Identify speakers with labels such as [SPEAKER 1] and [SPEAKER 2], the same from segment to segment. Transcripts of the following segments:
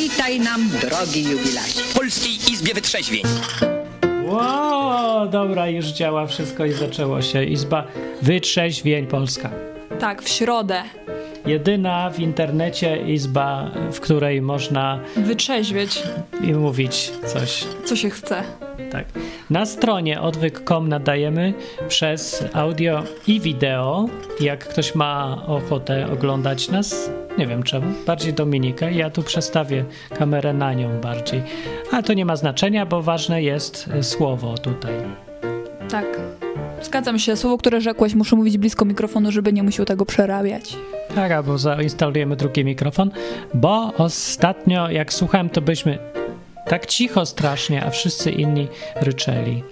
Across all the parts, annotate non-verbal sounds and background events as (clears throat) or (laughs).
[SPEAKER 1] Witaj nam, drogi jubilacie.
[SPEAKER 2] W Polskiej Izbie Wytrzeźwień.
[SPEAKER 3] Wow, dobra, już działa wszystko i zaczęło się. Izba Wytrzeźwień Polska.
[SPEAKER 4] Tak, w środę.
[SPEAKER 3] Jedyna w internecie izba, w której można
[SPEAKER 4] Wytrzeźwieć,
[SPEAKER 3] i mówić coś.
[SPEAKER 4] co się chce.
[SPEAKER 3] Tak. Na stronie odwyk.com nadajemy przez audio i wideo. Jak ktoś ma ochotę oglądać nas, nie wiem czemu, bardziej Dominikę, ja tu przestawię kamerę na nią bardziej. Ale to nie ma znaczenia, bo ważne jest e, słowo tutaj.
[SPEAKER 4] Tak. Zgadzam się. Słowo, które rzekłeś, muszę mówić blisko mikrofonu, żeby nie musiał tego przerabiać.
[SPEAKER 3] Tak, albo zainstalujemy drugi mikrofon, bo ostatnio jak słuchałem, to byliśmy tak cicho strasznie, a wszyscy inni ryczeli.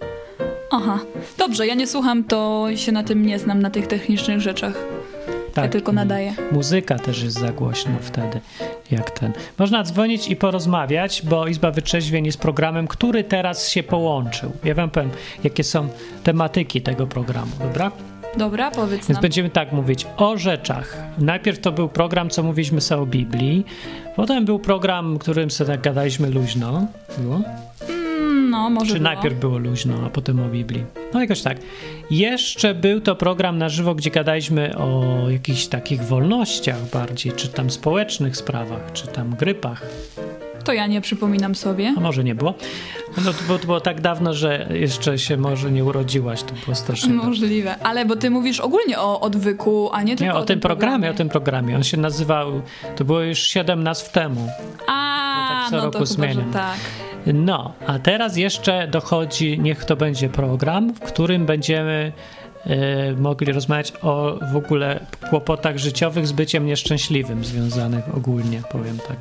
[SPEAKER 4] Aha. Dobrze, ja nie słucham, to się na tym nie znam, na tych technicznych rzeczach.
[SPEAKER 3] Tak,
[SPEAKER 4] Ja tylko
[SPEAKER 3] i
[SPEAKER 4] nadaję.
[SPEAKER 3] Muzyka też jest za głośno wtedy, jak ten. Można dzwonić i porozmawiać, bo Izba Wytrzeźwień jest programem, który teraz się połączył. Ja wam powiem, jakie są tematyki tego programu, dobra?
[SPEAKER 4] Dobra, powiedz
[SPEAKER 3] Więc
[SPEAKER 4] nam.
[SPEAKER 3] będziemy tak mówić o rzeczach. Najpierw to był program, co mówiliśmy sobie o Biblii. Potem był program, którym sobie tak gadaliśmy luźno. Było?
[SPEAKER 4] No, może
[SPEAKER 3] Czy
[SPEAKER 4] było.
[SPEAKER 3] najpierw było luźno, a potem o Biblii? No jakoś tak. Jeszcze był to program na żywo, gdzie gadaliśmy o jakichś takich wolnościach bardziej, czy tam społecznych sprawach, czy tam grypach.
[SPEAKER 4] To ja nie przypominam sobie.
[SPEAKER 3] A może nie było. No to było, to było tak dawno, że jeszcze się może nie urodziłaś, to było strasznie.
[SPEAKER 4] Możliwe. Ale bo ty mówisz ogólnie o odwyku, a nie tylko
[SPEAKER 3] Nie, o, tym programie,
[SPEAKER 4] programie,
[SPEAKER 3] o tym programie. On się nazywał, to było już 7 nazw temu.
[SPEAKER 4] A,
[SPEAKER 3] tak co
[SPEAKER 4] no
[SPEAKER 3] roku
[SPEAKER 4] to chyba,
[SPEAKER 3] zmieniam.
[SPEAKER 4] tak.
[SPEAKER 3] No, a teraz jeszcze dochodzi, niech to będzie program, w którym będziemy e, mogli rozmawiać o w ogóle kłopotach życiowych z byciem nieszczęśliwym związanych ogólnie, powiem tak.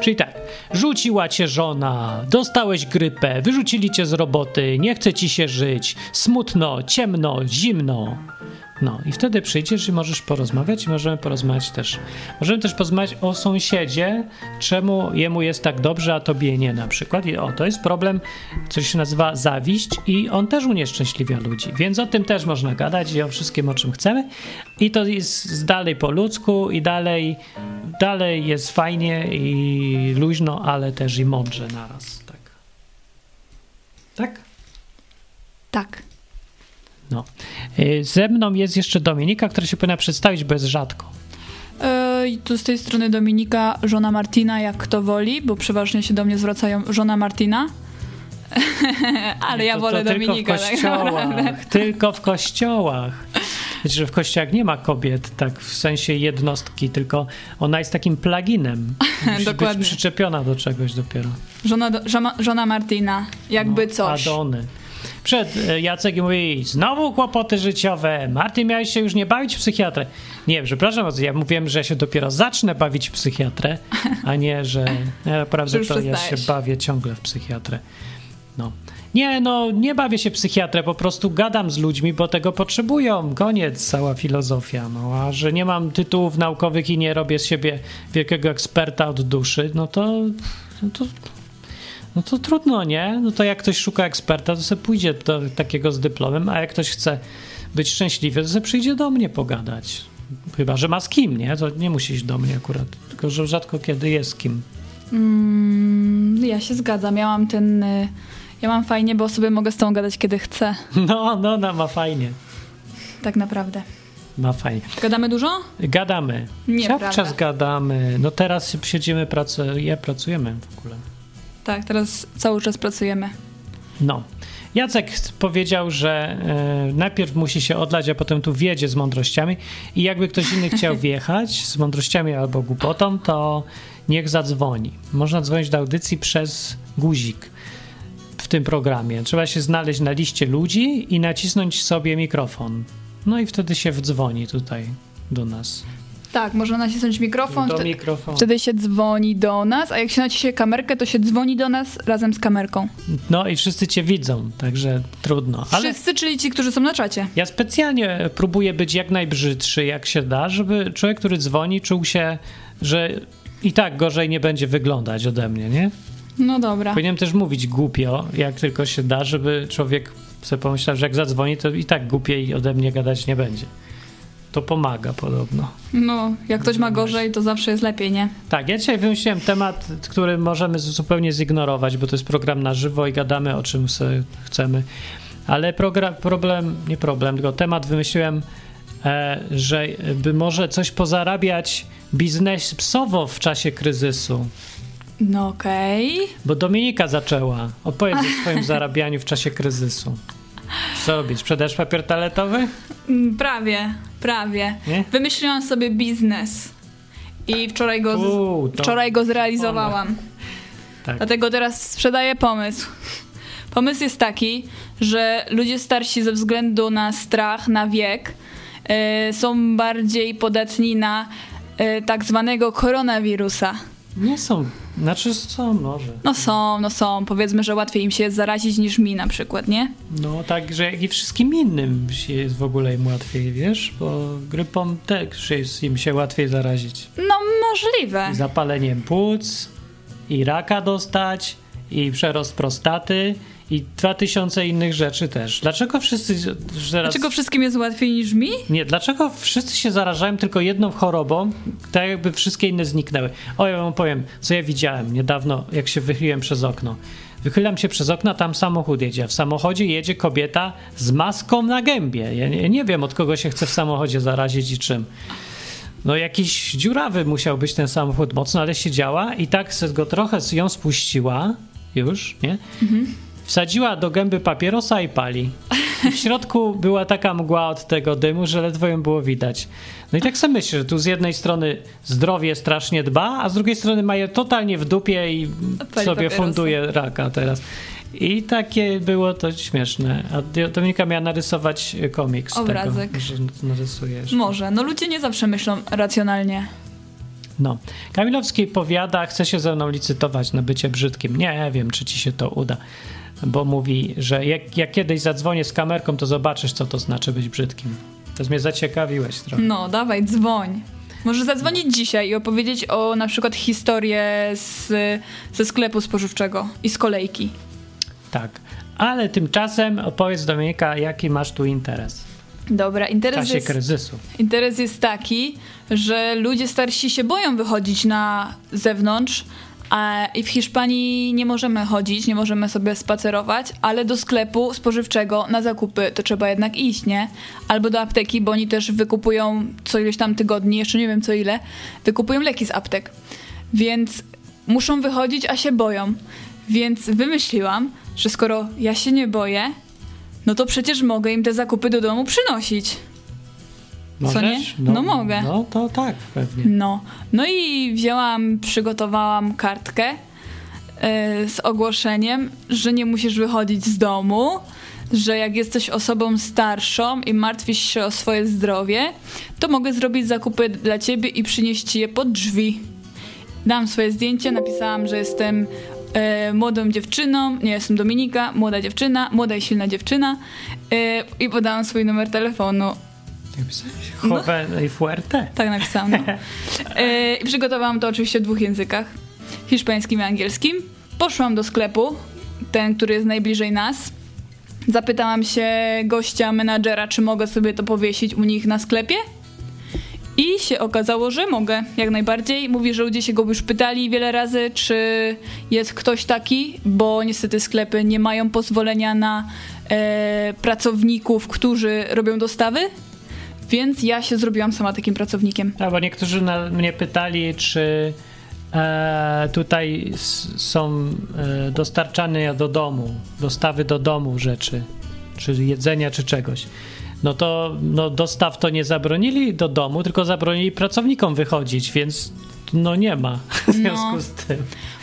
[SPEAKER 3] Czyli tak, rzuciła cię żona, dostałeś grypę, wyrzucili cię z roboty, nie chce ci się żyć, smutno, ciemno, zimno. No i wtedy przyjdziesz i możesz porozmawiać i możemy porozmawiać też. Możemy też porozmawiać o sąsiedzie, czemu jemu jest tak dobrze, a tobie nie na przykład. I o, to jest problem, co się nazywa zawiść i on też unieszczęśliwia ludzi. Więc o tym też można gadać i o wszystkim, o czym chcemy. I to jest dalej po ludzku i dalej, dalej jest fajnie i luźno, ale też i mądrze naraz. Tak. Tak?
[SPEAKER 4] Tak.
[SPEAKER 3] No. Y, Ze mną jest jeszcze Dominika, która się powinna przedstawić, bo jest rzadko.
[SPEAKER 4] I tu z tej strony Dominika, żona Martina, jak kto woli, bo przeważnie się do mnie zwracają żona Martina. (laughs) Ale ja
[SPEAKER 3] to,
[SPEAKER 4] wolę
[SPEAKER 3] to
[SPEAKER 4] Dominika.
[SPEAKER 3] Tylko w
[SPEAKER 4] tak
[SPEAKER 3] kościołach. tylko w kościołach. Wiecie, że w kościołach nie ma kobiet, tak w sensie jednostki, tylko ona jest takim pluginem. (laughs) Musi
[SPEAKER 4] Dokładnie.
[SPEAKER 3] być przyczepiona do czegoś dopiero.
[SPEAKER 4] Żona, do, żona, żona Martina, jakby
[SPEAKER 3] No,
[SPEAKER 4] coś.
[SPEAKER 3] Adony. Przed e, Jacek mówi, znowu kłopoty życiowe. Martin, miałeś się już nie bawić w psychiatrę. Nie, przepraszam ja mówiłem, że ja się dopiero zacznę bawić w psychiatrę, a nie, że ja naprawdę to ja się bawię ciągle w psychiatrę. No. Nie, no, nie bawię się psychiatrę, po prostu gadam z ludźmi, bo tego potrzebują. Koniec, cała filozofia. No, a że nie mam tytułów naukowych i nie robię z siebie wielkiego eksperta od duszy, no to, no to no to trudno, nie? No to jak ktoś szuka eksperta, to sobie pójdzie do takiego z dyplomem, a jak ktoś chce być szczęśliwy, to sobie przyjdzie do mnie pogadać. Chyba, że ma z kim, nie? To nie musi iść do mnie akurat. Tylko, że rzadko kiedy jest z kim.
[SPEAKER 4] Mm, ja się zgadzam. Ja mam ten. y, Ja mam fajnie, bo sobie mogę z tą gadać kiedy chcę. (laughs)
[SPEAKER 3] No, no, no, ma fajnie.
[SPEAKER 4] Tak naprawdę.
[SPEAKER 3] Ma fajnie.
[SPEAKER 4] Gadamy dużo?
[SPEAKER 3] Gadamy.
[SPEAKER 4] Nieprawda.
[SPEAKER 3] Cały czas gadamy. No teraz siedzimy, pracujemy, pracujemy w ogóle.
[SPEAKER 4] Tak, teraz cały czas pracujemy.
[SPEAKER 3] No. Jacek powiedział, że e, najpierw musi się odlać, a potem tu wjedzie z mądrościami i jakby ktoś inny chciał (laughs) wjechać z mądrościami albo głupotą, to niech zadzwoni. Można dzwonić do audycji przez guzik w tym programie. Trzeba się znaleźć na liście ludzi i nacisnąć sobie mikrofon. No i wtedy się wdzwoni tutaj do nas.
[SPEAKER 4] Tak, można nacisnąć mikrofon.
[SPEAKER 3] Do mikrofonu.
[SPEAKER 4] Wtedy się dzwoni do nas, a jak się naciśnie kamerkę, to się dzwoni do nas razem z kamerką.
[SPEAKER 3] No i wszyscy cię widzą, także trudno. Ale
[SPEAKER 4] Wszyscy, czyli ci, którzy są na czacie.
[SPEAKER 3] Ja specjalnie próbuję być jak najbrzydszy, jak się da, żeby człowiek, który dzwoni, czuł się, że i tak gorzej nie będzie wyglądać ode mnie, nie?
[SPEAKER 4] No dobra.
[SPEAKER 3] Powinienem też mówić głupio, jak tylko się da, żeby człowiek sobie pomyślał, że jak zadzwoni, to i tak głupiej ode mnie gadać nie będzie. To pomaga podobno.
[SPEAKER 4] No, jak ktoś ma gorzej, to zawsze jest lepiej, nie?
[SPEAKER 3] Tak, ja dzisiaj wymyśliłem temat, który możemy zupełnie zignorować, bo to jest program na żywo i gadamy o czym sobie chcemy. Ale problem, nie problem, tylko temat wymyśliłem, e, że by może coś pozarabiać biznesowo w czasie kryzysu.
[SPEAKER 4] No okej.
[SPEAKER 3] Bo Dominika zaczęła. Opowiedz o swoim (laughs) zarabianiu w czasie kryzysu. Co robić? Sprzedajesz papier toaletowy?
[SPEAKER 4] Prawie, prawie.
[SPEAKER 3] Nie?
[SPEAKER 4] Wymyśliłam sobie biznes. I wczoraj go,
[SPEAKER 3] to-
[SPEAKER 4] wczoraj go zrealizowałam.
[SPEAKER 3] Tak.
[SPEAKER 4] Dlatego teraz sprzedaję pomysł. Pomysł jest taki, że ludzie starsi ze względu na strach, na wiek, e, są bardziej podatni na e, tak zwanego koronawirusa.
[SPEAKER 3] Nie są. Znaczy są może.
[SPEAKER 4] No są, no są. Powiedzmy, że łatwiej im się zarazić niż mi na przykład, nie?
[SPEAKER 3] No tak, że jak i wszystkim innym się jest w ogóle im łatwiej, wiesz? Bo grypą też jest im się łatwiej zarazić.
[SPEAKER 4] No możliwe.
[SPEAKER 3] I zapaleniem płuc, i raka dostać, i przerost prostaty, i dwa tysiące innych rzeczy też. Dlaczego wszyscy teraz...
[SPEAKER 4] Dlaczego wszystkim jest łatwiej niż mi?
[SPEAKER 3] Nie, dlaczego wszyscy się zarażają tylko jedną chorobą, tak jakby wszystkie inne zniknęły? O, ja wam powiem, co ja widziałem niedawno, jak się wychyliłem przez okno. Wychylam się przez okno, tam samochód jedzie. W samochodzie jedzie kobieta z maską na gębie. Ja nie, nie wiem, od kogo się chce w samochodzie zarazić i czym. No jakiś dziurawy musiał być ten samochód mocno, ale siedziała i tak se go trochę ją spuściła już, nie? Wsadziła do gęby papierosa i pali. W środku była taka mgła od tego dymu, że ledwo ją było widać. No i tak sobie myślę, że tu z jednej strony zdrowie strasznie dba, a z drugiej strony ma je totalnie w dupie i
[SPEAKER 4] Pali
[SPEAKER 3] sobie
[SPEAKER 4] papierosa.
[SPEAKER 3] funduje raka teraz. I takie było to śmieszne. A Dominika miała narysować komiks
[SPEAKER 4] Obrazek.
[SPEAKER 3] tego, że narysujesz.
[SPEAKER 4] Może. No ludzie nie zawsze myślą racjonalnie.
[SPEAKER 3] No. Kamilowski powiada, chce się ze mną licytować na bycie brzydkim. Nie wiem, czy ci się to uda. Bo mówi, że jak, jak kiedyś zadzwonię z kamerką, to zobaczysz, co to znaczy być brzydkim. To mnie zaciekawiłeś trochę.
[SPEAKER 4] No, dawaj, dzwoń. Może zadzwonić dzisiaj i opowiedzieć o na przykład historię z, ze sklepu spożywczego i z kolejki.
[SPEAKER 3] Tak. Ale tymczasem opowiedz Dominika, jaki masz tu interes
[SPEAKER 4] Dobra,
[SPEAKER 3] w
[SPEAKER 4] interes
[SPEAKER 3] czasie
[SPEAKER 4] jest,
[SPEAKER 3] kryzysu.
[SPEAKER 4] interes jest taki, że ludzie starsi się boją wychodzić na zewnątrz, i w Hiszpanii nie możemy chodzić, nie możemy sobie spacerować, ale do sklepu spożywczego na zakupy to trzeba jednak iść, nie? Albo do apteki, bo oni też wykupują co ileś tam tygodni, jeszcze nie wiem co ile, wykupują leki z aptek. Więc muszą wychodzić, a się boją. Więc wymyśliłam, że skoro ja się nie boję, no to przecież mogę im te zakupy do domu przynosić. Co nie?
[SPEAKER 3] Możesz?
[SPEAKER 4] No mogę.
[SPEAKER 3] No to tak, pewnie.
[SPEAKER 4] No, no i wzięłam, przygotowałam kartkę e, z ogłoszeniem, że nie musisz wychodzić z domu, że jak jesteś osobą starszą i martwisz się o swoje zdrowie, to mogę zrobić zakupy dla ciebie i przynieść ci je pod drzwi. Dałam swoje zdjęcie, napisałam, że jestem e, młodą dziewczyną, nie jestem Dominika, młoda dziewczyna, młoda i silna dziewczyna e, i podałam swój numer telefonu.
[SPEAKER 3] Jak pisałeś? Joven i Fuerte?
[SPEAKER 4] Tak napisałam, no. (laughs) E, przygotowałam to oczywiście w dwóch językach. Hiszpańskim i angielskim. Poszłam do sklepu, ten, który jest najbliżej nas. Zapytałam się gościa, menadżera, czy mogę sobie to powiesić u nich na sklepie. I się okazało, że mogę, jak najbardziej. Mówi, że ludzie się go już pytali wiele razy, czy jest ktoś taki, bo niestety sklepy nie mają pozwolenia na e, pracowników, którzy robią dostawy. Więc ja się zrobiłam sama takim pracownikiem.
[SPEAKER 3] Tak, bo niektórzy na, mnie pytali, czy e, tutaj są e, dostarczane do domu, dostawy do domu rzeczy, czy jedzenia, czy czegoś. No to no, dostaw to nie zabronili do domu, tylko zabronili pracownikom wychodzić, więc no nie ma (laughs) w związku z tym.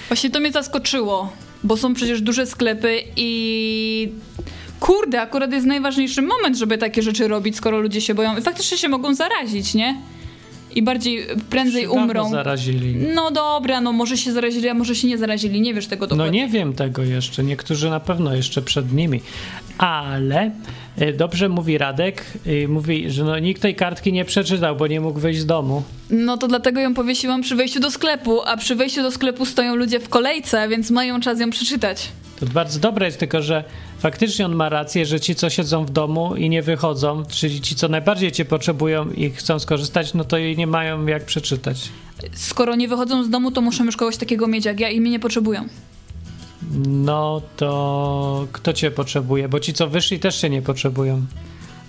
[SPEAKER 4] Właśnie to mnie zaskoczyło, bo są przecież duże sklepy i kurde, akurat jest najważniejszy moment, żeby takie rzeczy robić, skoro ludzie się boją i faktycznie się mogą zarazić, nie? I bardziej, prędzej
[SPEAKER 3] Się
[SPEAKER 4] umrą.
[SPEAKER 3] zarazili.
[SPEAKER 4] No dobra, no może się zarazili, a może się nie zarazili, nie wiesz tego
[SPEAKER 3] No
[SPEAKER 4] dokładnie.
[SPEAKER 3] nie wiem tego jeszcze, niektórzy na pewno jeszcze przed nimi, ale y, dobrze mówi Radek, y, mówi, że no, nikt tej kartki nie przeczytał, bo nie mógł wyjść z domu.
[SPEAKER 4] No to dlatego ją powiesiłam przy wejściu do sklepu, a przy wejściu do sklepu stoją ludzie w kolejce, więc mają czas ją przeczytać.
[SPEAKER 3] To bardzo dobre jest, tylko że faktycznie on ma rację, że ci, co siedzą w domu i nie wychodzą, czyli ci, co najbardziej cię potrzebują i chcą skorzystać, no to jej nie mają jak przeczytać.
[SPEAKER 4] Skoro nie wychodzą z domu, to muszą już kogoś takiego mieć jak ja i mnie nie potrzebują.
[SPEAKER 3] No to kto cię potrzebuje? Bo ci, co wyszli, też się nie potrzebują.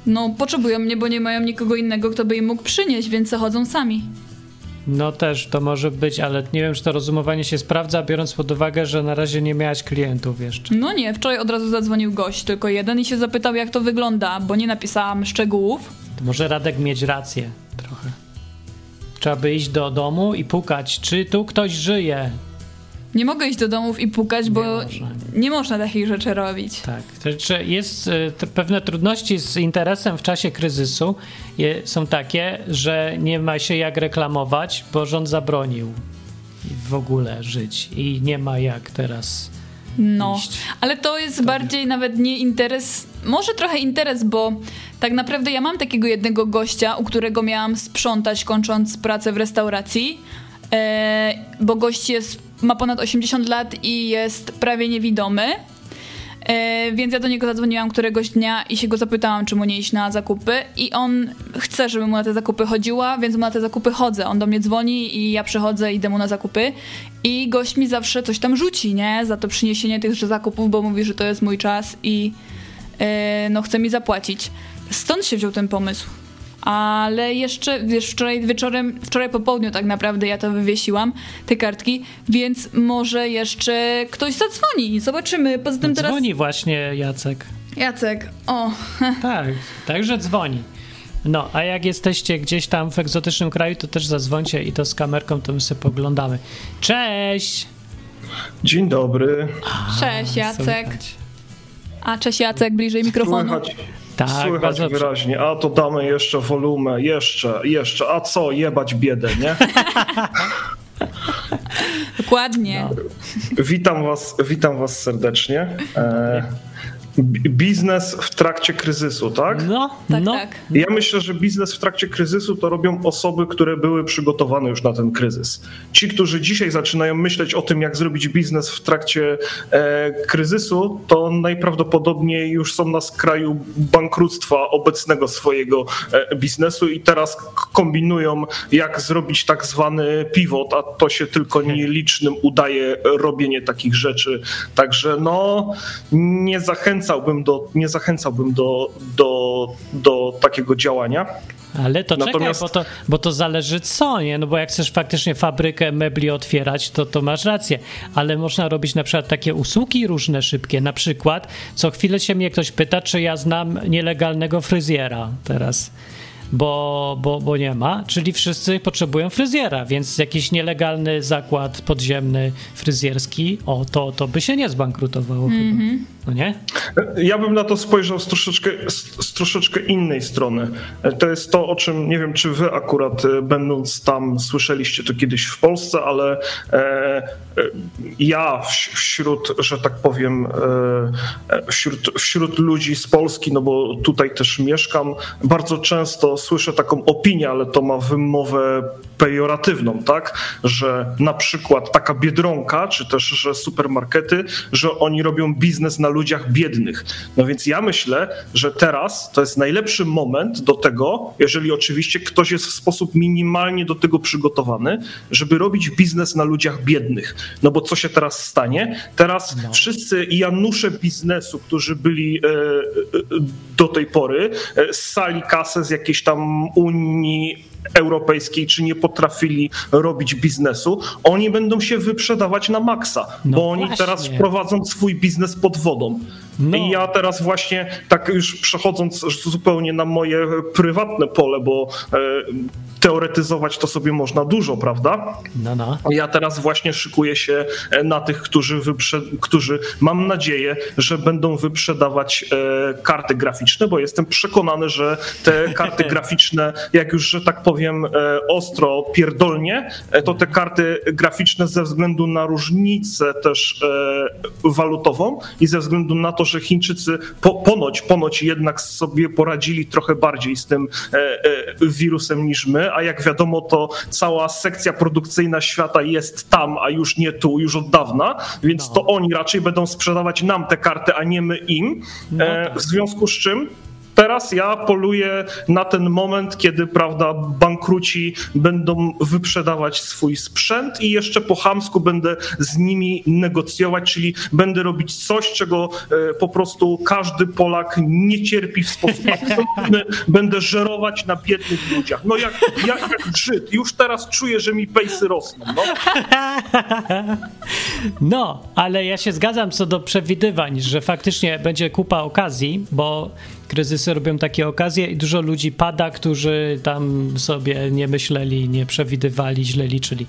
[SPEAKER 4] No, potrzebują mnie, bo nie mają nikogo innego, kto by im mógł przynieść, więc chodzą sami.
[SPEAKER 3] No też to może być, ale nie wiem, czy to rozumowanie się sprawdza, biorąc pod uwagę, że na razie nie miałaś klientów jeszcze.
[SPEAKER 4] No nie, wczoraj od razu zadzwonił gość, tylko jeden i się zapytał, jak to wygląda, bo nie napisałam szczegółów.
[SPEAKER 3] To może Radek mieć rację trochę. Trzeba by iść do domu i pukać, czy tu ktoś żyje.
[SPEAKER 4] Nie mogę iść do domów i pukać, bo
[SPEAKER 3] Nie można.
[SPEAKER 4] nie można takich rzeczy robić.
[SPEAKER 3] Tak. To znaczy jest te pewne trudności z interesem w czasie kryzysu je, są takie, że nie ma się jak reklamować, bo rząd zabronił w ogóle żyć i nie ma jak teraz.
[SPEAKER 4] No,
[SPEAKER 3] iść.
[SPEAKER 4] ale to jest bardziej nawet nie interes, może trochę interes, bo tak naprawdę ja mam takiego jednego gościa, u którego miałam sprzątać kończąc pracę w restauracji, e, bo gość jest, ma ponad 80 lat i jest prawie niewidomy. E, więc ja do niego zadzwoniłam któregoś dnia i się go zapytałam, czy mu nie iść na zakupy. I on chce, żebym mu na te zakupy chodziła, więc mu na te zakupy chodzę. On do mnie dzwoni i ja przychodzę i idę mu na zakupy. I gość mi zawsze coś tam rzuci, nie? Za to przyniesienie tych zakupów, bo mówi, że to jest mój czas i e, no chce mi zapłacić. Stąd się wziął ten pomysł. Ale jeszcze, wiesz, wczoraj wieczorem, wczoraj po południu tak naprawdę ja to wywiesiłam, te kartki, więc może jeszcze ktoś zadzwoni. Zobaczymy. Poza tym teraz...
[SPEAKER 3] Dzwoni właśnie Jacek.
[SPEAKER 4] Jacek, o, (laughs)
[SPEAKER 3] Tak, także dzwoni. No, a jak jesteście gdzieś tam w egzotycznym kraju, to też zadzwońcie i to z kamerką, to my sobie poglądamy. Cześć!
[SPEAKER 2] Dzień dobry.
[SPEAKER 4] cześć Jacek.
[SPEAKER 3] Słychać.
[SPEAKER 4] A cześć Jacek, bliżej mikrofonu.
[SPEAKER 2] Słychać,
[SPEAKER 3] Tak,
[SPEAKER 2] słychać
[SPEAKER 3] bardzo
[SPEAKER 2] wyraźnie. A to damy jeszcze wolumę, jeszcze, jeszcze. A co, jebać biedę, nie? (laughs)
[SPEAKER 4] Dokładnie.
[SPEAKER 2] Witam was, witam was serdecznie. E, biznes w trakcie kryzysu, tak?
[SPEAKER 3] No,
[SPEAKER 4] Tak,
[SPEAKER 3] no.
[SPEAKER 4] tak.
[SPEAKER 2] Ja myślę, że biznes w trakcie kryzysu to robią osoby, które były przygotowane już na ten kryzys. Ci, którzy dzisiaj zaczynają myśleć o tym, jak zrobić biznes w trakcie e, kryzysu, to najprawdopodobniej już są na skraju bankructwa obecnego swojego e, biznesu i teraz kombinują, jak zrobić tak zwany pivot, a to się tylko nielicznym udaje robienie takich rzeczy. Także no, nie zachęcałbym do, nie zachęcałbym do, do, do takiego działania.
[SPEAKER 3] Ale to
[SPEAKER 2] Natomiast-
[SPEAKER 3] czekaj, bo to, bo to zależy co, nie? No bo jak chcesz faktycznie fabrykę mebli otwierać, to, to masz rację. Ale można robić na przykład takie usługi różne szybkie. Na przykład co chwilę się mnie ktoś pyta, czy ja znam nielegalnego fryzjera teraz. Bo, bo, bo nie ma, czyli wszyscy potrzebują fryzjera, więc jakiś nielegalny zakład podziemny fryzjerski, o to, to by się nie zbankrutowało chyba. No nie?
[SPEAKER 2] Ja bym na to spojrzał z troszeczkę, z, z troszeczkę innej strony. To jest to, o czym nie wiem, czy wy akurat e, będąc tam słyszeliście to kiedyś w Polsce, ale e, e, ja wś- wśród, że tak powiem, e, e, wśród, wśród ludzi z Polski, no bo tutaj też mieszkam, bardzo często słyszę taką opinię, ale to ma wymowę pejoratywną, tak? Że na przykład taka biedronka, czy też, że supermarkety, że oni robią biznes na ludziach biednych. No więc ja myślę, że teraz to jest najlepszy moment do tego, jeżeli oczywiście ktoś jest w sposób minimalnie do tego przygotowany, żeby robić biznes na ludziach biednych. No bo co się teraz stanie? Teraz wszyscy Janusze biznesu, którzy byli e, e, do tej pory, e, ssali kasę z jakiejś tam Unii Europejskiej, czy nie potrafili robić biznesu, oni będą się wyprzedawać na maksa,
[SPEAKER 3] No
[SPEAKER 2] bo oni
[SPEAKER 3] właśnie.
[SPEAKER 2] teraz prowadzą swój biznes pod wodą.
[SPEAKER 3] No.
[SPEAKER 2] I ja teraz właśnie, tak już przechodząc zupełnie na moje prywatne pole, bo e, teoretyzować to sobie można dużo, prawda?
[SPEAKER 3] No, no.
[SPEAKER 2] Ja teraz właśnie szykuję się e, na tych, którzy, wyprze- którzy mam nadzieję, że będą wyprzedawać e, karty graficzne, bo jestem przekonany, że te (laughs) karty graficzne, jak już, że tak powiem, e, ostro, pierdolnie, e, to te karty graficzne ze względu na różnicę też e, walutową i ze względu na to, że Chińczycy po, ponoć, ponoć jednak sobie poradzili trochę bardziej z tym wirusem niż my, a jak wiadomo, to cała sekcja produkcyjna świata jest tam, a już nie tu, już od dawna, więc
[SPEAKER 3] No.
[SPEAKER 2] to oni raczej będą sprzedawać nam te karty, a nie my im.
[SPEAKER 3] No
[SPEAKER 2] E,
[SPEAKER 3] tak.
[SPEAKER 2] w związku z czym teraz ja poluję na ten moment, kiedy prawda, bankruci będą wyprzedawać swój sprzęt i jeszcze po chamsku będę z nimi negocjować, czyli będę robić coś, czego e, po prostu każdy Polak nie cierpi w sposób (laughs) absolutny. Będę żerować na biednych ludziach. No jak, jak, jak Żyd. Już teraz czuję, że mi pejsy rosną. No. (laughs)
[SPEAKER 3] No, ale ja się zgadzam co do przewidywań, że faktycznie będzie kupa okazji, bo kryzysy robią takie okazje i dużo ludzi pada, którzy tam sobie nie myśleli, nie przewidywali, źle liczyli.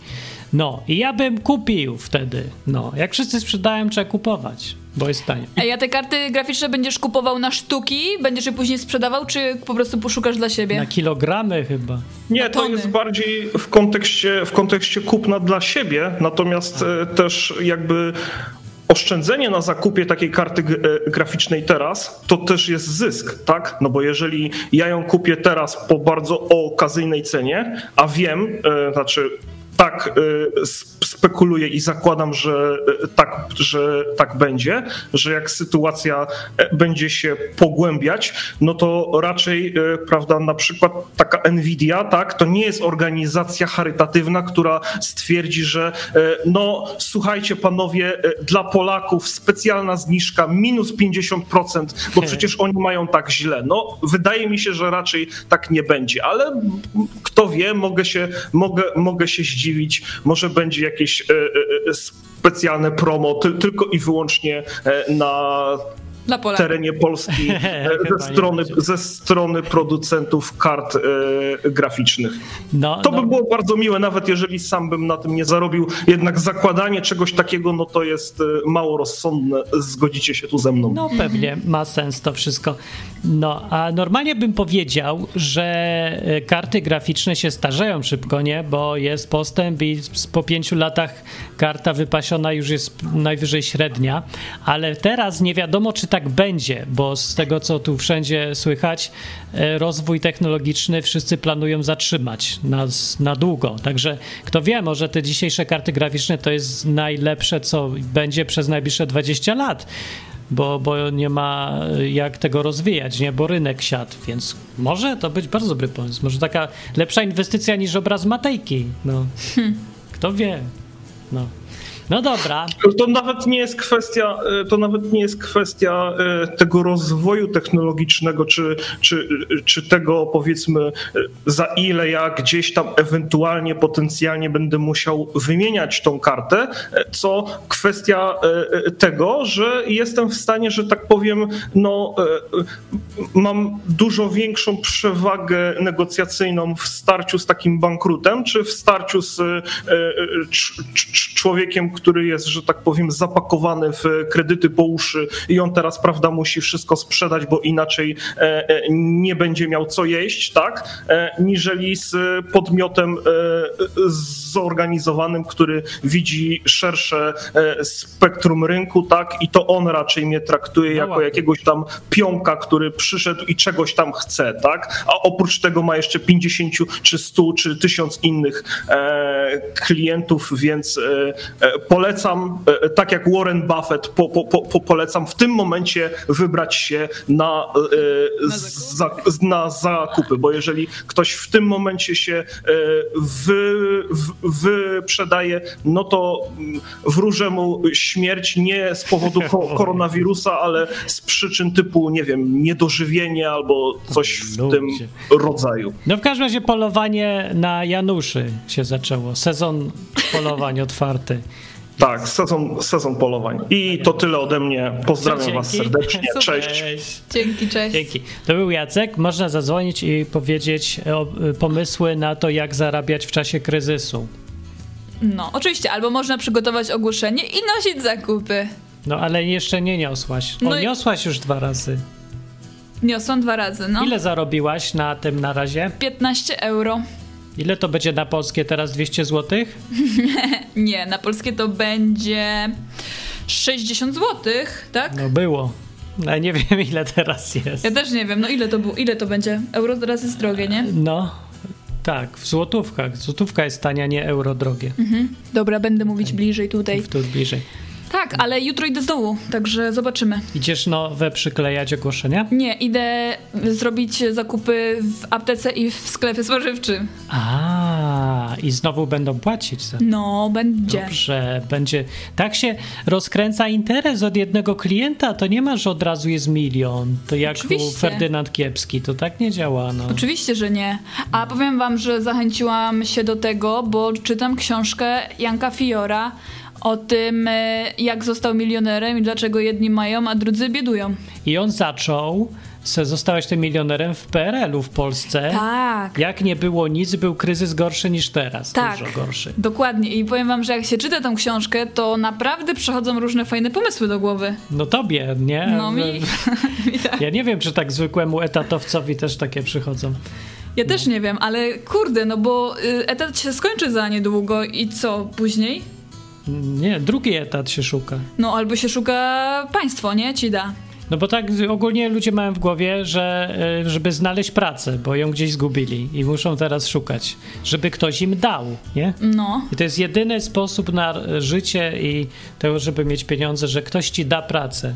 [SPEAKER 3] No, i ja bym kupił wtedy. No, jak wszyscy sprzedają, trzeba kupować, bo jest tanie.
[SPEAKER 4] A te karty graficzne będziesz kupował na sztuki? Będziesz je później sprzedawał, czy po prostu poszukasz dla siebie?
[SPEAKER 3] Na kilogramy chyba.
[SPEAKER 2] Nie, to jest bardziej w kontekście, w kontekście kupna dla siebie, natomiast e, też jakby oszczędzenie na zakupie takiej karty e, graficznej teraz, to też jest zysk, tak? No bo jeżeli ja ją kupię teraz po bardzo okazyjnej cenie, a wiem, e, znaczy tak sp- spekuluję i zakładam, że e, tak, że tak będzie, że jak sytuacja e, będzie się pogłębiać, no to raczej, e, prawda, na przykład taka Nvidia, tak, to nie jest organizacja charytatywna, która stwierdzi, że e, no słuchajcie panowie, e, dla Polaków specjalna zniżka minus 50%, bo przecież oni mają tak źle. No wydaje mi się, że raczej tak nie będzie, ale kto wie, mogę się, mogę, mogę się zdziwić, może będzie jakieś e, e, e, specjalne promo ty, tylko i wyłącznie na
[SPEAKER 4] Dla Polaków.
[SPEAKER 2] terenie Polski (laughs) e, ze strony, ze strony producentów kart e, graficznych.
[SPEAKER 3] No,
[SPEAKER 2] To
[SPEAKER 3] no.
[SPEAKER 2] by było bardzo miłe, nawet jeżeli sam bym na tym nie zarobił. Jednak zakładanie czegoś takiego, no to jest e, mało rozsądne. Zgodzicie się tu ze mną.
[SPEAKER 3] No pewnie ma sens to wszystko. No, a normalnie bym powiedział, że e, karty graficzne się starzeją szybko, nie? Bo jest postęp i po pięciu latach karta wypasiona już jest najwyżej średnia, ale teraz nie wiadomo, czy tak będzie, bo z tego, co tu wszędzie słychać, e, rozwój technologiczny wszyscy planują zatrzymać na, na długo. Także kto wie, może te dzisiejsze karty graficzne to jest najlepsze, co będzie przez najbliższe 20 lat bo, bo nie ma jak tego rozwijać, nie? bo rynek siadł, więc może to być bardzo dobry pomysł. Może taka lepsza inwestycja niż obraz Matejki. No. Kto wie? No. No dobra.
[SPEAKER 2] To nawet nie jest kwestia, e, to nawet nie jest kwestia e, tego rozwoju technologicznego, czy, czy, czy tego powiedzmy, e, za ile ja gdzieś tam ewentualnie, potencjalnie będę musiał wymieniać tą kartę, co kwestia tego, że jestem w stanie, że tak powiem, no, mam dużo większą przewagę negocjacyjną w starciu z takim bankrutem, czy w starciu z cz- cz- człowiekiem, który jest, że tak powiem, zapakowany w kredyty po uszy i on teraz, prawda, musi wszystko sprzedać, bo inaczej e, e, nie będzie miał co jeść, tak? E, Niżeli z podmiotem zorganizowanym, który widzi szersze spektrum rynku, tak? I to on raczej mnie traktuje jako
[SPEAKER 3] ładnie.
[SPEAKER 2] jakiegoś tam pionka, który przyszedł i czegoś tam chce, tak? A oprócz tego ma jeszcze 50 czy 100 czy 1000 innych klientów, więc polecam, e, tak jak Warren Buffett, po, po, po, po, polecam w tym momencie wybrać się na, e, za, na zakupy, bo jeżeli ktoś w tym momencie się e, wy, wyprzedaje, no to mm, wróżę mu śmierć nie z powodu ko- (laughs) koronawirusa, ale z przyczyn typu, nie wiem, niedożywienie albo coś w tym
[SPEAKER 3] Ludzie.
[SPEAKER 2] rodzaju.
[SPEAKER 3] No w każdym razie polowanie na Januszy się zaczęło. Sezon polowań otwarty.
[SPEAKER 2] Tak, sezon, sezon polowań. I to tyle ode mnie. Pozdrawiam
[SPEAKER 3] Dzięki.
[SPEAKER 2] was serdecznie.
[SPEAKER 4] Super.
[SPEAKER 2] Cześć.
[SPEAKER 4] Dzięki, cześć.
[SPEAKER 3] Dzięki. To był Jacek. Można zadzwonić i powiedzieć o, y, pomysły na to, jak zarabiać w czasie kryzysu.
[SPEAKER 4] No, oczywiście, albo można przygotować ogłoszenie i nosić zakupy.
[SPEAKER 3] No ale jeszcze nie niosłaś. O,
[SPEAKER 4] No i-
[SPEAKER 3] niosłaś już dwa razy.
[SPEAKER 4] Niosłam dwa razy, no.
[SPEAKER 3] Ile zarobiłaś na tym na razie?
[SPEAKER 4] 15 euro.
[SPEAKER 3] Ile to będzie na polskie teraz? 200 zł? (laughs)
[SPEAKER 4] Nie, na polskie to będzie 60 zł, tak?
[SPEAKER 3] No było. Ale nie (laughs) wiem ile teraz jest.
[SPEAKER 4] Ja też nie wiem, no ile to było, ile to będzie? Euro teraz jest drogie, nie?
[SPEAKER 3] No. Tak, w złotówkach. Złotówka jest tania, nie euro drogie.
[SPEAKER 4] Dobra, będę mówić bliżej tutaj.
[SPEAKER 3] Tu bliżej.
[SPEAKER 4] Tak, ale jutro idę znowu, także zobaczymy.
[SPEAKER 3] Idziesz nowe przyklejać ogłoszenia?
[SPEAKER 4] Nie, idę zrobić zakupy w aptece i w sklepie spożywczym.
[SPEAKER 3] A, i znowu będą płacić za
[SPEAKER 4] No, będzie.
[SPEAKER 3] Dobrze, będzie. Tak się rozkręca interes od jednego klienta, to nie ma, że od razu jest milion. To jak u
[SPEAKER 4] Oczywiście.
[SPEAKER 3] Ferdynand Kiepski, to tak nie działa. No.
[SPEAKER 4] Oczywiście, że nie. A powiem wam, że zachęciłam się do tego, bo czytam książkę Janka Fiora o tym, e, jak został milionerem i dlaczego jedni mają, a drudzy biedują.
[SPEAKER 3] I on zaczął, se zostałeś tym milionerem w PRL-u w Polsce.
[SPEAKER 4] Tak.
[SPEAKER 3] Jak nie było nic, był kryzys gorszy niż teraz.
[SPEAKER 4] Tak,
[SPEAKER 3] Dużo gorszy.
[SPEAKER 4] dokładnie. I powiem wam, że jak się czyta tę książkę, to naprawdę przychodzą różne fajne pomysły do głowy.
[SPEAKER 3] No tobie, nie?
[SPEAKER 4] No mi, (laughs) (laughs) mi tak.
[SPEAKER 3] Ja nie wiem, czy tak zwykłemu etatowcowi też takie przychodzą.
[SPEAKER 4] Ja też nie wiem, ale kurde, no bo y, etat się skończy za niedługo i co później?
[SPEAKER 3] Nie, drugi etat się szuka.
[SPEAKER 4] No albo się szuka państwo, nie? Ci da.
[SPEAKER 3] No bo tak ogólnie ludzie mają w głowie, że e, żeby znaleźć pracę, bo ją gdzieś zgubili i muszą teraz szukać, żeby ktoś im dał, nie?
[SPEAKER 4] No.
[SPEAKER 3] I to jest jedyny sposób na życie i to, żeby mieć pieniądze, że ktoś ci da pracę.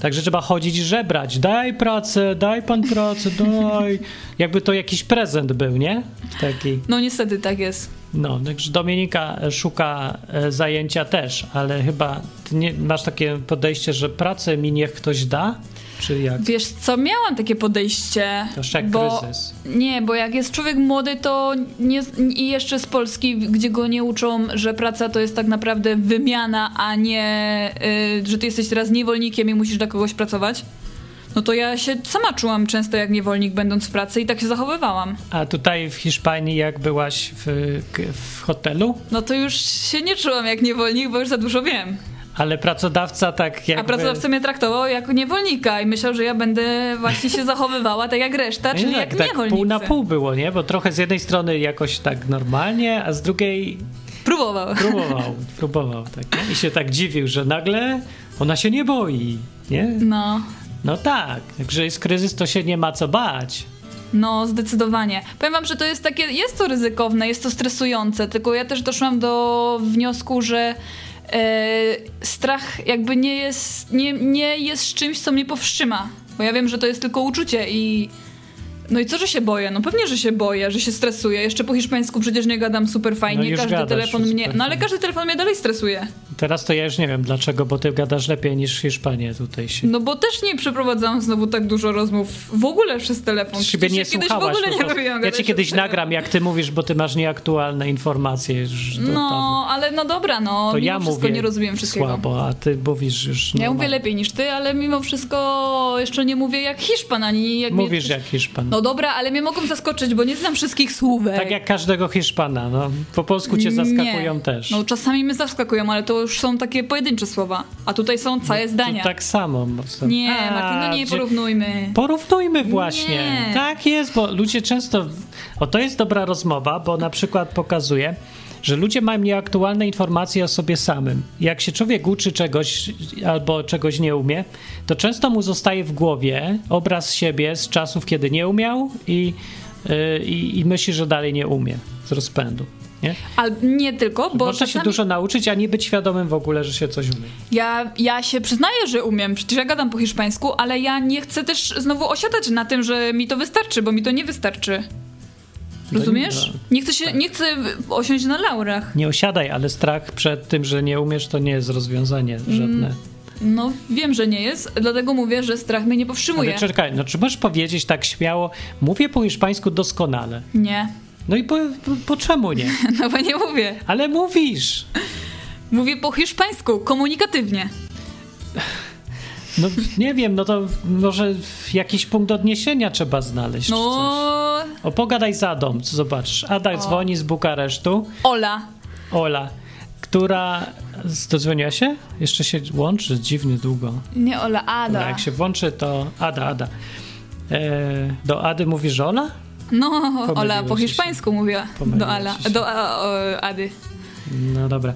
[SPEAKER 3] Także trzeba chodzić żebrać. Daj pracę, daj pan pracę, daj. (laughs) Jakby to jakiś prezent był, nie? Taki.
[SPEAKER 4] No niestety tak jest.
[SPEAKER 3] No, także Dominika szuka e, zajęcia też, ale chyba ty nie, masz takie podejście, że pracę mi niech ktoś da? Czy jak?
[SPEAKER 4] Wiesz co, miałam takie podejście.
[SPEAKER 3] To jeszcze jak
[SPEAKER 4] bo,
[SPEAKER 3] kryzys.
[SPEAKER 4] Nie, bo jak jest człowiek młody, to nie, i jeszcze z Polski, gdzie go nie uczą, że praca to jest tak naprawdę wymiana, a nie, y, że ty jesteś teraz niewolnikiem i musisz dla kogoś pracować. No to ja się sama czułam często jak niewolnik, będąc w pracy i tak się zachowywałam.
[SPEAKER 3] A tutaj w Hiszpanii, jak byłaś w, w hotelu,
[SPEAKER 4] No to już się nie czułam jak niewolnik, bo już za dużo wiem.
[SPEAKER 3] ale pracodawca tak jakby...
[SPEAKER 4] A pracodawca mnie traktował jako niewolnika i myślał, że ja będę właśnie się zachowywała tak jak reszta, czyli
[SPEAKER 3] Nie,
[SPEAKER 4] jak
[SPEAKER 3] tak, tak
[SPEAKER 4] niewolnicy.
[SPEAKER 3] pół na pół było, nie? Bo trochę z jednej strony jakoś tak normalnie, a z drugiej
[SPEAKER 4] Próbował.
[SPEAKER 3] próbował, (laughs) próbował tak. I się tak dziwił, że nagle ona się nie boi, nie?
[SPEAKER 4] No.
[SPEAKER 3] No tak, także jest kryzys, to się nie ma co bać.
[SPEAKER 4] No, zdecydowanie. Powiem wam, że to jest takie, jest to ryzykowne, jest to stresujące, tylko ja też doszłam do wniosku, że e, strach jakby nie jest, nie, nie jest czymś, co mnie powstrzyma. Bo ja wiem, że to jest tylko uczucie i no i co, że się boję? No pewnie, że się boję, że się stresuję. Jeszcze po hiszpańsku przecież nie gadam super
[SPEAKER 3] No
[SPEAKER 4] fajnie,
[SPEAKER 3] już
[SPEAKER 4] każdy
[SPEAKER 3] gadasz
[SPEAKER 4] telefon mnie, no ale każdy telefon mnie dalej stresuje.
[SPEAKER 3] Teraz to ja już nie wiem dlaczego, bo ty gadasz lepiej niż Hiszpanie tutaj się.
[SPEAKER 4] No bo też nie przeprowadzałam znowu tak dużo rozmów w ogóle przez telefon.
[SPEAKER 3] Siebie
[SPEAKER 4] Przecież
[SPEAKER 3] nie
[SPEAKER 4] ja kiedyś w ogóle nie
[SPEAKER 3] prostu.
[SPEAKER 4] lubiłam
[SPEAKER 3] ja ci kiedyś nagram, jak ty mówisz, bo ty masz nieaktualne informacje.
[SPEAKER 4] No, ale no dobra, no.
[SPEAKER 3] to
[SPEAKER 4] mimo
[SPEAKER 3] ja
[SPEAKER 4] wszystko
[SPEAKER 3] mówię
[SPEAKER 4] nie rozumiem wszystkiego.
[SPEAKER 3] słabo, a ty mówisz już
[SPEAKER 4] Ja mówię
[SPEAKER 3] normalnie.
[SPEAKER 4] lepiej niż ty, ale mimo wszystko jeszcze nie mówię jak Hiszpan, ani jak
[SPEAKER 3] Mówisz jak Hiszpan.
[SPEAKER 4] No dobra, ale mnie mogą zaskoczyć, bo nie znam wszystkich słówek.
[SPEAKER 3] tak jak każdego Hiszpana, no. Po polsku cię zaskakują
[SPEAKER 4] nie.
[SPEAKER 3] też.
[SPEAKER 4] No czasami mnie zaskakują, ale to już są takie pojedyncze słowa. A tutaj są całe zdania.
[SPEAKER 3] To tak samo.
[SPEAKER 4] Nie,
[SPEAKER 3] A,
[SPEAKER 4] Martin, no nie porównujmy.
[SPEAKER 3] Porównujmy właśnie.
[SPEAKER 4] Nie.
[SPEAKER 3] Tak jest, bo ludzie często. O, to jest dobra rozmowa, bo na przykład pokazuje, że ludzie mają nieaktualne informacje o sobie samym. Jak się człowiek uczy czegoś albo czegoś nie umie, to często mu zostaje w głowie obraz siebie z czasów, kiedy nie umiał i, yy, i, i myśli, że dalej nie umie z rozpędu. Nie?
[SPEAKER 4] Ale nie tylko, bo
[SPEAKER 3] Można się
[SPEAKER 4] czasami
[SPEAKER 3] dużo nauczyć, a nie być świadomym w ogóle, że się coś umie.
[SPEAKER 4] ja, ja się przyznaję, że umiem, przecież ja gadam po hiszpańsku, ale ja nie chcę też znowu osiadać na tym, że mi to wystarczy, bo mi to nie wystarczy. Rozumiesz?
[SPEAKER 3] nie-
[SPEAKER 4] chcę, się, nie chcę osiąść na laurach.
[SPEAKER 3] Nie osiadaj, ale strach przed tym, że nie umiesz, to nie jest rozwiązanie
[SPEAKER 4] Mm.
[SPEAKER 3] żadne.
[SPEAKER 4] No, wiem, że nie jest, dlatego mówię, że strach mnie nie powstrzymuje.
[SPEAKER 3] Ale czekaj, no czy możesz powiedzieć tak śmiało, mówię po hiszpańsku doskonale.
[SPEAKER 4] Nie,
[SPEAKER 3] No i po, po, po czemu nie? (laughs)
[SPEAKER 4] no bo nie mówię.
[SPEAKER 3] Ale mówisz.
[SPEAKER 4] Mówię po hiszpańsku, komunikatywnie. (laughs)
[SPEAKER 3] No nie wiem, no to może jakiś punkt odniesienia trzeba znaleźć. coś.
[SPEAKER 4] No,
[SPEAKER 3] O, pogadaj z Adą, zobaczysz. Ada dzwoni z Bukaresztu.
[SPEAKER 4] Ola.
[SPEAKER 3] Ola, która... Dodzwoniła się? Jeszcze się łączy, dziwnie długo.
[SPEAKER 4] Nie Ola, Ada.
[SPEAKER 3] jak się włączy, to Ada, Ada. E, do Ady mówisz Ola?
[SPEAKER 4] No, Ola
[SPEAKER 3] Pomyliło
[SPEAKER 4] po
[SPEAKER 3] ci się.
[SPEAKER 4] hiszpańsku mówiła.
[SPEAKER 3] Pomyliło
[SPEAKER 4] Do Ala, do a, o, Ady.
[SPEAKER 3] No dobra.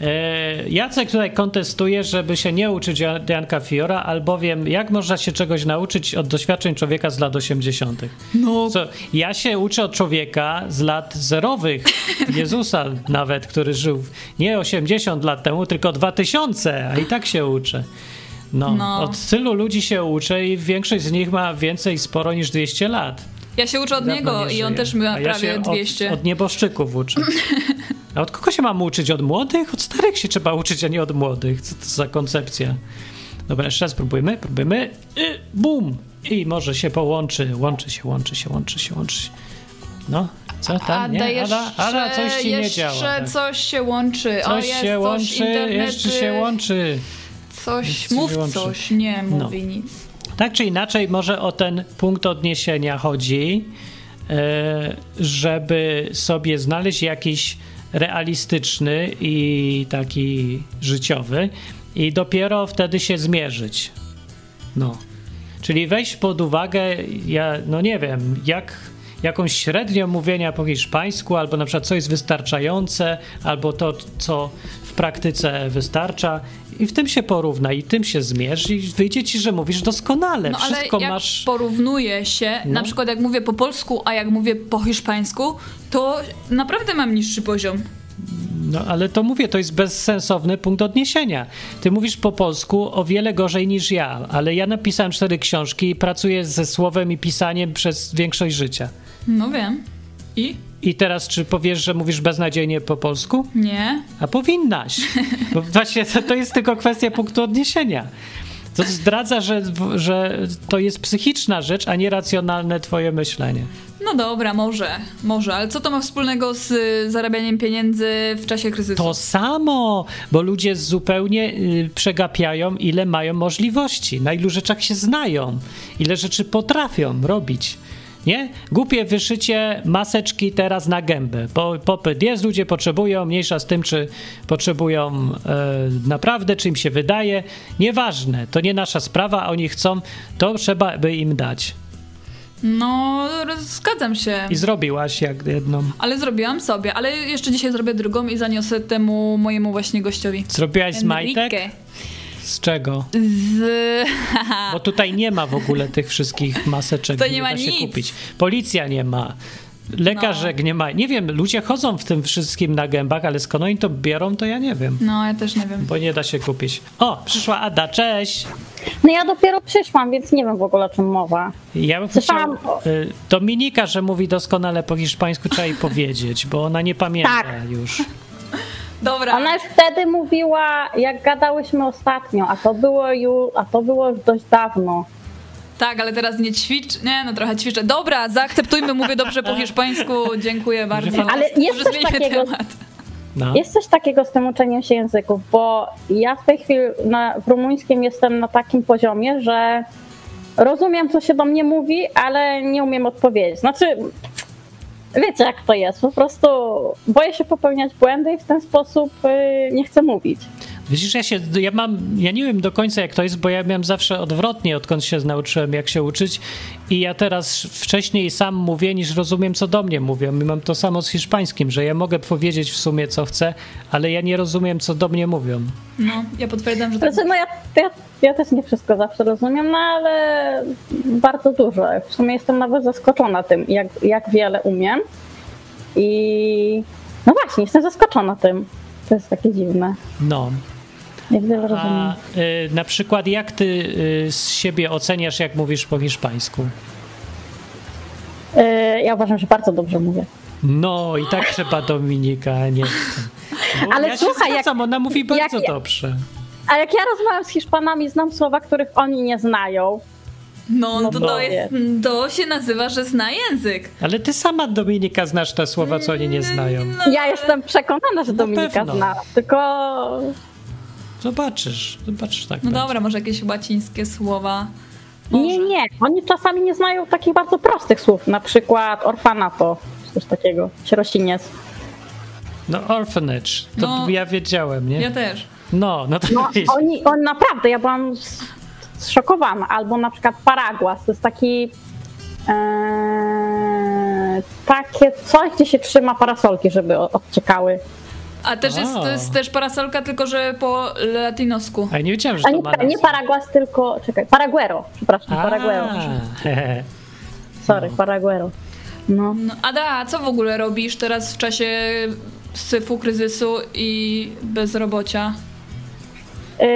[SPEAKER 3] E, Jacek tutaj kontestuje, żeby się nie uczyć Janka Fiora, albowiem jak można się czegoś nauczyć od doświadczeń człowieka z lat 80.
[SPEAKER 4] No,
[SPEAKER 3] Co, ja się uczę od człowieka z lat zerowych, (laughs) Jezusa nawet, który żył nie 80 lat temu, tylko 2000, a i tak się uczę. No,
[SPEAKER 4] No.
[SPEAKER 3] Od tylu ludzi się uczę i większość z nich ma więcej sporo niż 200 lat.
[SPEAKER 4] ja się uczę od
[SPEAKER 3] Dawno
[SPEAKER 4] niego
[SPEAKER 3] nie
[SPEAKER 4] i on też ma
[SPEAKER 3] A ja
[SPEAKER 4] prawie
[SPEAKER 3] się
[SPEAKER 4] 200.
[SPEAKER 3] Od, od nieboszczyków uczę. (laughs) A od kogo się mam uczyć? Od młodych? Od starych się trzeba uczyć, a nie od młodych. Co to za koncepcja? Dobra, jeszcze raz próbujmy, próbujmy. I bum! I może się połączy. Łączy się, łączy się, łączy się, łączy się. No, co tam?
[SPEAKER 4] Ada,
[SPEAKER 3] Nie?
[SPEAKER 4] jeszcze,
[SPEAKER 3] Ada, Ada, coś ci nie
[SPEAKER 4] jeszcze
[SPEAKER 3] działa. tak.
[SPEAKER 4] coś się łączy. o,
[SPEAKER 3] Coś
[SPEAKER 4] jest
[SPEAKER 3] się
[SPEAKER 4] coś,
[SPEAKER 3] łączy,
[SPEAKER 4] internety,
[SPEAKER 3] jeszcze się łączy.
[SPEAKER 4] Coś,
[SPEAKER 3] Jeszcze
[SPEAKER 4] mów coś. Nie
[SPEAKER 3] No.
[SPEAKER 4] mówi nic.
[SPEAKER 3] Tak czy inaczej, może o ten punkt odniesienia chodzi, e, żeby sobie znaleźć jakiś realistyczny i taki życiowy i dopiero wtedy się zmierzyć. No. Czyli weź pod uwagę, ja no nie wiem, jak jakąś średnią mówienia po hiszpańsku, albo na przykład co jest wystarczające, albo to, co praktyce wystarcza i w tym się porówna i tym się zmierz i wyjdzie ci, że mówisz doskonale.
[SPEAKER 4] No ale
[SPEAKER 3] Wszystko
[SPEAKER 4] jak
[SPEAKER 3] masz...
[SPEAKER 4] porównuje się,
[SPEAKER 3] No.
[SPEAKER 4] na przykład jak mówię po polsku, a jak mówię po hiszpańsku, to naprawdę mam niższy poziom.
[SPEAKER 3] No ale to mówię, to jest bezsensowny punkt odniesienia. Ty mówisz po polsku o wiele gorzej niż ja, ale ja napisałem cztery książki i pracuję ze słowem i pisaniem przez większość życia.
[SPEAKER 4] No wiem. I?
[SPEAKER 3] I teraz czy powiesz, że mówisz beznadziejnie po polsku?
[SPEAKER 4] Nie.
[SPEAKER 3] A powinnaś. Bo właśnie to, to jest tylko kwestia punktu odniesienia. To zdradza, że, że to jest psychiczna rzecz, a nie racjonalne twoje myślenie.
[SPEAKER 4] No dobra, może, może, ale co to ma wspólnego z y, zarabianiem pieniędzy w czasie kryzysu?
[SPEAKER 3] To samo, bo ludzie zupełnie y, przegapiają, ile mają możliwości, na ilu rzeczach się znają, ile rzeczy potrafią robić. Nie? Głupie wyszycie maseczki teraz na gębę, bo popyt jest, ludzie potrzebują, mniejsza z tym, czy potrzebują e, naprawdę, czy im się wydaje. Nieważne, to nie nasza sprawa, oni chcą, to trzeba by im dać.
[SPEAKER 4] No, zgadzam się.
[SPEAKER 3] I zrobiłaś jak jedną.
[SPEAKER 4] Ale zrobiłam sobie, ale jeszcze dzisiaj zrobię drugą i zaniosę temu mojemu właśnie gościowi.
[SPEAKER 3] Zrobiłaś z majtek? Z czego?
[SPEAKER 4] Z... (laughs)
[SPEAKER 3] Bo tutaj nie ma w ogóle tych wszystkich maseczek.
[SPEAKER 4] To nie ma
[SPEAKER 3] da się
[SPEAKER 4] nic.
[SPEAKER 3] kupić. Policja nie ma. Lekarzek nie ma. Nie wiem, ludzie chodzą w tym wszystkim na gębach, ale skąd oni to biorą, to ja nie wiem.
[SPEAKER 4] No, ja też nie wiem.
[SPEAKER 3] Bo nie da się kupić. O, przyszła Ada, cześć!
[SPEAKER 5] No ja dopiero przyszłam, więc nie wiem w ogóle o czym mowa.
[SPEAKER 3] Ja bym chciał
[SPEAKER 5] Słyszałam
[SPEAKER 3] y, Dominika, że mówi doskonale po hiszpańsku, trzeba jej powiedzieć, bo ona nie pamięta
[SPEAKER 5] Tak.
[SPEAKER 3] już.
[SPEAKER 4] Dobra.
[SPEAKER 5] Ona już wtedy mówiła, jak gadałyśmy ostatnio, a to było już, a to było już dość dawno.
[SPEAKER 4] Tak, ale teraz nie ćwicz. Nie, no trochę ćwiczę. Dobra, zaakceptujmy, mówię dobrze po hiszpańsku. Dziękuję bardzo.
[SPEAKER 5] Ale jest coś takiego-
[SPEAKER 4] temat.
[SPEAKER 3] No.
[SPEAKER 5] Jest coś takiego z tym uczeniem się języków, bo ja w tej chwili na, w rumuńskim jestem na takim poziomie, że rozumiem, co się do mnie mówi, ale nie umiem odpowiedzieć. Znaczy, wiecie jak to jest, po prostu boję się popełniać błędy i w ten sposób y, nie chcę mówić.
[SPEAKER 3] Widzisz, ja się, ja mam, ja nie wiem do końca jak to jest, bo ja miałem zawsze odwrotnie, odkąd się nauczyłem, jak się uczyć i ja teraz wcześniej sam mówię, niż rozumiem, co do mnie mówią i mam to samo z hiszpańskim, że ja mogę powiedzieć w sumie, co chcę, ale ja nie rozumiem, co do mnie mówią.
[SPEAKER 4] No, ja potwierdzam, że tak.
[SPEAKER 5] Znaczy, no ja, ja, ja też nie wszystko zawsze rozumiem, no ale bardzo dużo. W sumie jestem nawet zaskoczona tym, jak, jak wiele umiem. I no właśnie, jestem zaskoczona tym. To jest takie dziwne.
[SPEAKER 3] No.
[SPEAKER 5] Jak.
[SPEAKER 3] A y, na przykład jak ty y, z siebie oceniasz, jak mówisz po hiszpańsku?
[SPEAKER 5] Y, Ja uważam, że bardzo dobrze mówię.
[SPEAKER 3] No i tak (laughs) trzeba Dominika, nie. Bo
[SPEAKER 5] Ale
[SPEAKER 3] ja
[SPEAKER 5] słuchaj,
[SPEAKER 3] się
[SPEAKER 5] jak-
[SPEAKER 3] zgadzam, ona mówi bardzo
[SPEAKER 5] jak ja-
[SPEAKER 3] dobrze.
[SPEAKER 5] A jak ja rozmawiam z Hiszpanami, znam słowa, których oni nie znają.
[SPEAKER 4] No,
[SPEAKER 5] No
[SPEAKER 4] to,
[SPEAKER 5] to
[SPEAKER 4] jest, to się nazywa, że zna język.
[SPEAKER 3] Ale ty sama, Dominika, znasz te słowa, co oni nie znają.
[SPEAKER 4] No,
[SPEAKER 5] Ja jestem przekonana, że Dominika
[SPEAKER 3] pewno.
[SPEAKER 5] zna. Tylko
[SPEAKER 3] Zobaczysz, zobaczysz tak.
[SPEAKER 4] No
[SPEAKER 3] będzie.
[SPEAKER 4] dobra, może jakieś łacińskie słowa. Może.
[SPEAKER 5] nie, nie. Oni czasami nie znają takich bardzo prostych słów. Na przykład orfanato, czy coś takiego, sierociniec.
[SPEAKER 3] No orphanage, to
[SPEAKER 4] No.
[SPEAKER 3] ja wiedziałem, nie?
[SPEAKER 4] Ja też.
[SPEAKER 3] No, no to
[SPEAKER 5] No, (laughs) oni, on naprawdę, ja byłam zszokowana. Albo na przykład paraguas, to jest taki e, takie coś, gdzie się trzyma parasolki, żeby odciekały.
[SPEAKER 4] A też jest, to jest też parasolka, tylko że po latinosku.
[SPEAKER 3] A nie wiedziałem, że
[SPEAKER 5] A
[SPEAKER 3] to
[SPEAKER 5] nie,
[SPEAKER 3] ma
[SPEAKER 5] nie. Paraguas, tylko. Czekaj, Paraguero. Przepraszam, Paraguero.
[SPEAKER 3] A. (laughs)
[SPEAKER 5] Sorry, Paraguero. No.
[SPEAKER 4] No, Ada, a co w ogóle robisz teraz w czasie syfu, kryzysu i bezrobocia?
[SPEAKER 5] Yy,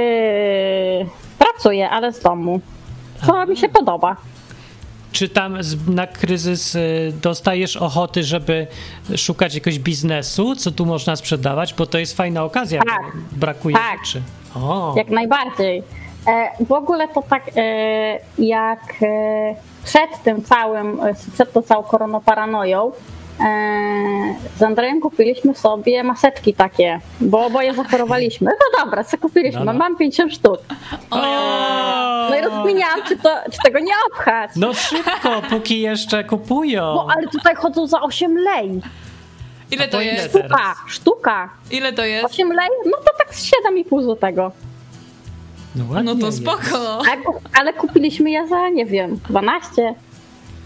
[SPEAKER 5] pracuję, ale z domu. Co mi się podoba.
[SPEAKER 3] Czy tam na kryzys y, dostajesz ochoty, żeby szukać jakiegoś biznesu, co tu można sprzedawać? Bo to jest fajna okazja,
[SPEAKER 5] Tak.
[SPEAKER 3] brakuje
[SPEAKER 5] Tak.
[SPEAKER 3] rzeczy. O,
[SPEAKER 5] Jak najbardziej. E, w ogóle to tak e, jak e, przed tym całym, przed tą całą koronaparanoją, z Andrejem kupiliśmy sobie maseczki takie, bo oboje zachorowaliśmy. No dobra, co kupiliśmy?
[SPEAKER 3] No, no.
[SPEAKER 5] Mam 50 sztuk.
[SPEAKER 3] o!
[SPEAKER 5] No i rozkminiałam, czy, to, czy tego nie obchać.
[SPEAKER 3] No szybko, (laughs) póki jeszcze kupują.
[SPEAKER 5] No ale tutaj chodzą za 8 lej.
[SPEAKER 4] Ile
[SPEAKER 3] to
[SPEAKER 4] to jest?
[SPEAKER 3] teraz?
[SPEAKER 5] Sztuka, sztuka.
[SPEAKER 4] Ile to jest?
[SPEAKER 5] 8 lej? No to tak z 7,5 złotego.
[SPEAKER 3] No, ładnie
[SPEAKER 4] No to spoko.
[SPEAKER 5] A ku- Ale kupiliśmy je za, nie wiem, 12.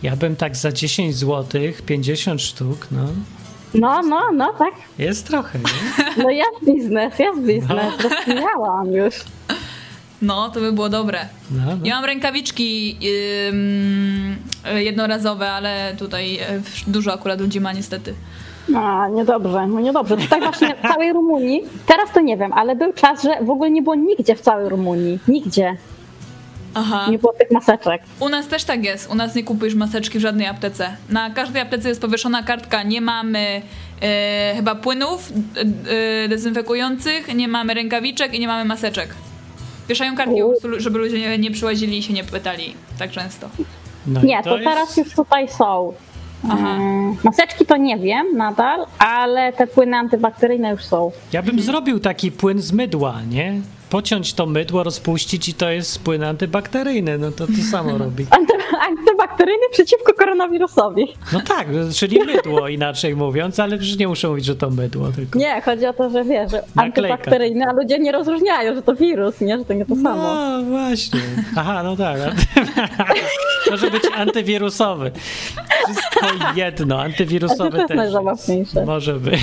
[SPEAKER 3] Ja bym tak za 10 zł, 50 sztuk, no.
[SPEAKER 5] No, no, no, tak.
[SPEAKER 3] Jest trochę, nie? (laughs)
[SPEAKER 5] No jest biznes, jest biznes. Rozkminiałam już.
[SPEAKER 4] No, to by było dobre.
[SPEAKER 3] No, no.
[SPEAKER 4] Ja mam rękawiczki ym, jednorazowe, ale tutaj e, dużo akurat ludzi ma niestety.
[SPEAKER 5] No, niedobrze, no niedobrze. Tutaj właśnie w całej Rumunii, teraz to nie wiem, ale był czas, że w ogóle nie było nigdzie w całej Rumunii. Nigdzie
[SPEAKER 4] Aha.
[SPEAKER 5] nie było tych maseczek.
[SPEAKER 4] U nas też tak jest. U nas nie kupujesz maseczki w żadnej aptece. Na każdej aptece jest powieszona kartka. Nie mamy e, chyba płynów e, dezynfekujących, nie mamy rękawiczek i nie mamy maseczek. Wieszają kartki, prostu, żeby ludzie nie, nie przyłazili i się nie pytali tak często.
[SPEAKER 3] No
[SPEAKER 5] Nie, to
[SPEAKER 3] jest-
[SPEAKER 5] teraz już tutaj są.
[SPEAKER 4] Aha.
[SPEAKER 5] Mm, Maseczki to nie wiem nadal, ale te płyny antybakteryjne już są.
[SPEAKER 3] Ja bym zrobił taki płyn z mydła, nie? Pociąć to mydło, rozpuścić i to jest płyn antybakteryjny, no to to samo (laughs) robi.
[SPEAKER 5] Anty, antybakteryjny przeciwko koronawirusowi.
[SPEAKER 3] No tak, czyli mydło (laughs) inaczej mówiąc, ale przecież nie muszę mówić, że to mydło tylko.
[SPEAKER 5] Nie, chodzi o to, że wiesz, że
[SPEAKER 3] Naklejka.
[SPEAKER 5] antybakteryjny, a ludzie nie rozróżniają, że to wirus, nie, że to nie to samo.
[SPEAKER 3] No właśnie. Aha, no tak. (laughs) Może być antywirusowy. Wszystko jedno.
[SPEAKER 5] To
[SPEAKER 3] Antywirusowy
[SPEAKER 5] jest
[SPEAKER 3] też.
[SPEAKER 5] najzabawniejsze.
[SPEAKER 3] Może być.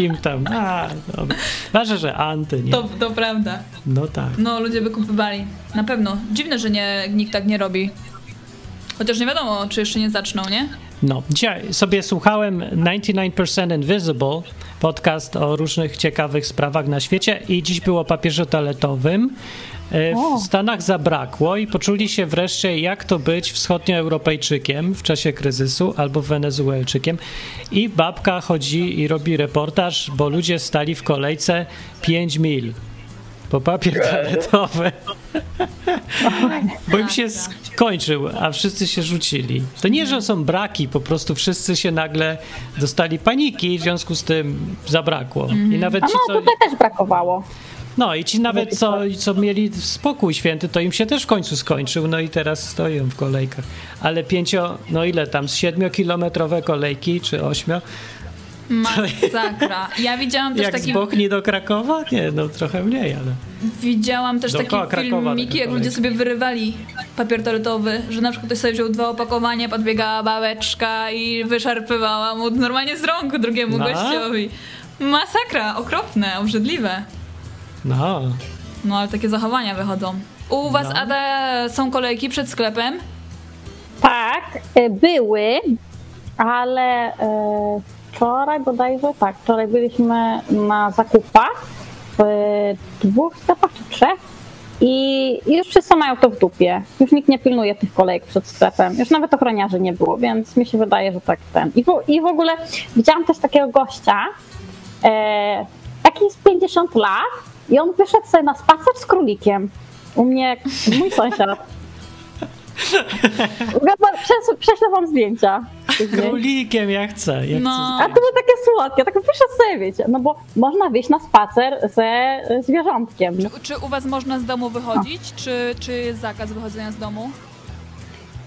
[SPEAKER 3] Im tam. A, dobra. Ważne, że anty, nie?
[SPEAKER 4] To, to prawda.
[SPEAKER 3] No tak.
[SPEAKER 4] No, ludzie by kupowali. Na pewno. Dziwne, że nie, nikt tak nie robi. Chociaż nie wiadomo, czy jeszcze nie zaczną, nie?
[SPEAKER 3] No, dzisiaj sobie słuchałem 99% Invisible, podcast o różnych ciekawych sprawach na świecie i dziś było o papierze toaletowym. E,
[SPEAKER 5] O.
[SPEAKER 3] W Stanach zabrakło i poczuli się wreszcie, jak to być wschodnioeuropejczykiem w czasie kryzysu albo Wenezuelczykiem. I babka chodzi i robi reportaż, bo ludzie stali w kolejce 5 mil po papier toaletowy. (laughs) Bo im się skończył, a wszyscy się rzucili. To nie, że są braki, po prostu wszyscy się nagle dostali paniki, w związku z tym zabrakło. I nawet
[SPEAKER 5] A
[SPEAKER 3] ci,
[SPEAKER 5] no,
[SPEAKER 3] co,
[SPEAKER 5] tutaj też brakowało.
[SPEAKER 3] no i ci nawet co, co mieli spokój święty, to im się też w końcu skończył, no i teraz stoją w kolejkach. Ale pięcio, no ile tam, z siedmiokilometrowe kolejki, czy ośmio,
[SPEAKER 4] Masakra. Ja widziałam też
[SPEAKER 3] jak
[SPEAKER 4] taki...
[SPEAKER 3] z Bochni do Krakowa? Nie, no trochę mniej, ale...
[SPEAKER 4] Widziałam też takie
[SPEAKER 3] Krakowa
[SPEAKER 4] filmiki, jak ludzie sobie wyrywali papier toaletowy, że na przykład ktoś sobie wziął dwa opakowania, podbiegała babeczka i wyszarpywała mu normalnie z rąk drugiemu
[SPEAKER 3] No.
[SPEAKER 4] gościowi. Masakra, okropne, obrzydliwe.
[SPEAKER 3] No,
[SPEAKER 4] No ale takie zachowania wychodzą. U was,
[SPEAKER 3] No.
[SPEAKER 4] Ada, są kolejki przed sklepem?
[SPEAKER 5] Tak, e, były, ale e, wczoraj bodajże, tak, wczoraj byliśmy na zakupach w dwóch sklepach czy trzech i już wszyscy mają to w dupie. Już nikt nie pilnuje tych kolejek przed sklepem. Już nawet ochroniarzy nie było, więc mi się wydaje, że tak ten. I w, i w ogóle widziałam też takiego gościa, e, taki z 50 lat i on wyszedł sobie na spacer z królikiem. U mnie mój sąsiad. Przes- Prześlę wam zdjęcia. (laughs)
[SPEAKER 3] królikiem ja chcę. Ja
[SPEAKER 4] No.
[SPEAKER 3] chcę
[SPEAKER 5] A to było takie słodkie, tak wyszedł sobie, wiecie, no bo można wyjść na spacer ze zwierzątkiem.
[SPEAKER 4] Czy u was można z domu wychodzić, czy, czy jest zakaz wychodzenia z domu?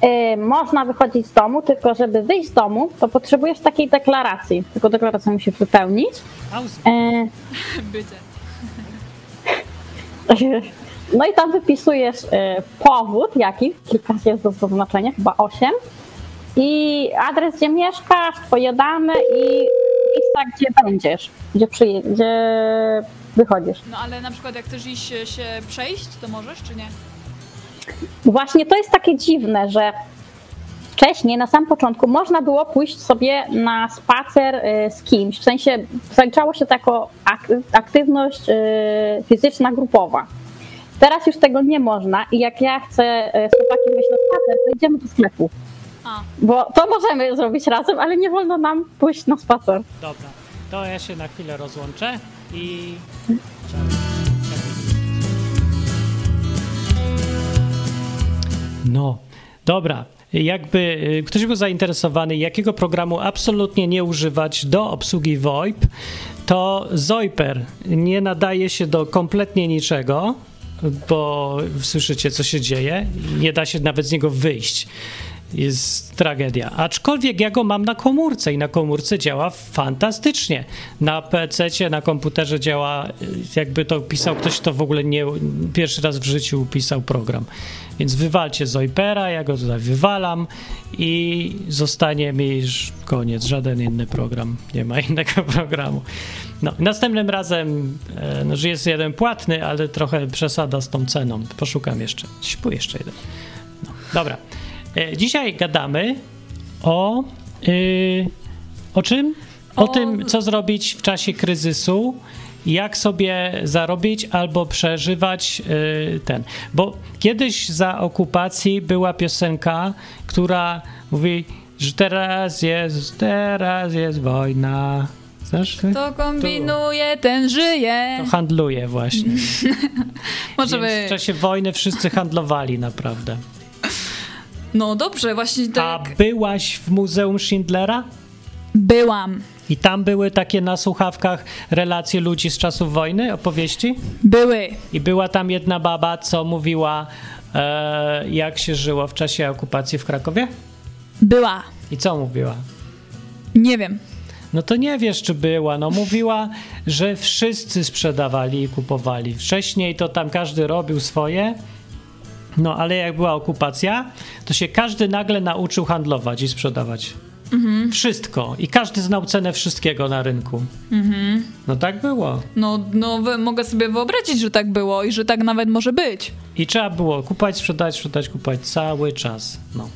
[SPEAKER 5] E, można wychodzić z domu, tylko żeby wyjść z domu, to potrzebujesz takiej deklaracji. Tylko deklarację musisz wypełnić. E, (laughs)
[SPEAKER 4] Bycie.
[SPEAKER 5] No i tam wypisujesz e, powód, jaki, kilka jest do zaznaczenia, chyba osiem. I adres, gdzie mieszkasz, twoje dane i miejsca, gdzie będziesz, gdzie, przyje, gdzie wychodzisz.
[SPEAKER 4] No ale na przykład jak chcesz iść się- przejść, to możesz, czy nie?
[SPEAKER 5] Właśnie to jest takie dziwne, że wcześniej, na sam początku, można było pójść sobie na spacer y, z kimś. W sensie zaliczało się to jako ak- aktywność y, fizyczna grupowa. Teraz już tego nie można i jak ja chcę y, z chłopakiem wyjść na spacer, to idziemy do sklepu.
[SPEAKER 4] A,
[SPEAKER 5] Bo to możemy zrobić razem, ale nie wolno nam pójść na spacer.
[SPEAKER 3] Dobra, to ja się na chwilę rozłączę i. No, dobra. Jakby y, ktoś był zainteresowany, jakiego programu absolutnie nie używać do obsługi VoIP, to Zoiper nie nadaje się do kompletnie niczego, bo słyszycie, co się dzieje. Nie da się nawet z niego wyjść. Jest tragedia. Aczkolwiek ja go mam na komórce i na komórce działa fantastycznie. Na PC, na komputerze działa, jakby to pisał ktoś, kto w ogóle nie pierwszy raz w życiu pisał program. Więc wywalcie Zoipera, ja go tutaj wywalam i zostanie mi już koniec, żaden inny program. Nie ma innego (laughs) programu. No, następnym razem, e, no, że jest jeden płatny, ale trochę przesada z tą ceną. Poszukam jeszcze. Śpu jeszcze jeden. No, dobra. E, Dzisiaj gadamy o. y, o czym? O,
[SPEAKER 4] O-
[SPEAKER 3] tym, co zrobić w czasie kryzysu, jak sobie zarobić albo przeżywać y, ten. Bo kiedyś za okupacji była piosenka, która mówi, że teraz jest, teraz jest wojna. Znasz?
[SPEAKER 4] to kombinuje, ten żyje.
[SPEAKER 3] To handluje właśnie. (laughs)
[SPEAKER 4] Może
[SPEAKER 3] Więc w czasie wojny wszyscy handlowali naprawdę.
[SPEAKER 4] No dobrze, właśnie
[SPEAKER 3] A
[SPEAKER 4] tak.
[SPEAKER 3] byłaś w Muzeum Schindlera?
[SPEAKER 4] Byłam.
[SPEAKER 3] I tam były takie na słuchawkach relacje ludzi z czasów wojny, opowieści?
[SPEAKER 4] Były.
[SPEAKER 3] I była tam jedna baba, co mówiła, e, jak się żyło w czasie okupacji w Krakowie?
[SPEAKER 4] Była.
[SPEAKER 3] I co mówiła?
[SPEAKER 4] Nie wiem.
[SPEAKER 3] No to nie wiesz, czy była. No mówiła, że wszyscy sprzedawali i kupowali. Wcześniej to tam każdy robił swoje. No ale jak była okupacja, to się każdy nagle nauczył handlować i sprzedawać. Wszystko. I każdy znał cenę wszystkiego na rynku. No tak było.
[SPEAKER 4] No, no mogę sobie wyobrazić, że tak było i że tak nawet może być.
[SPEAKER 3] I trzeba było kupować, sprzedać, sprzedać, kupować cały czas. No.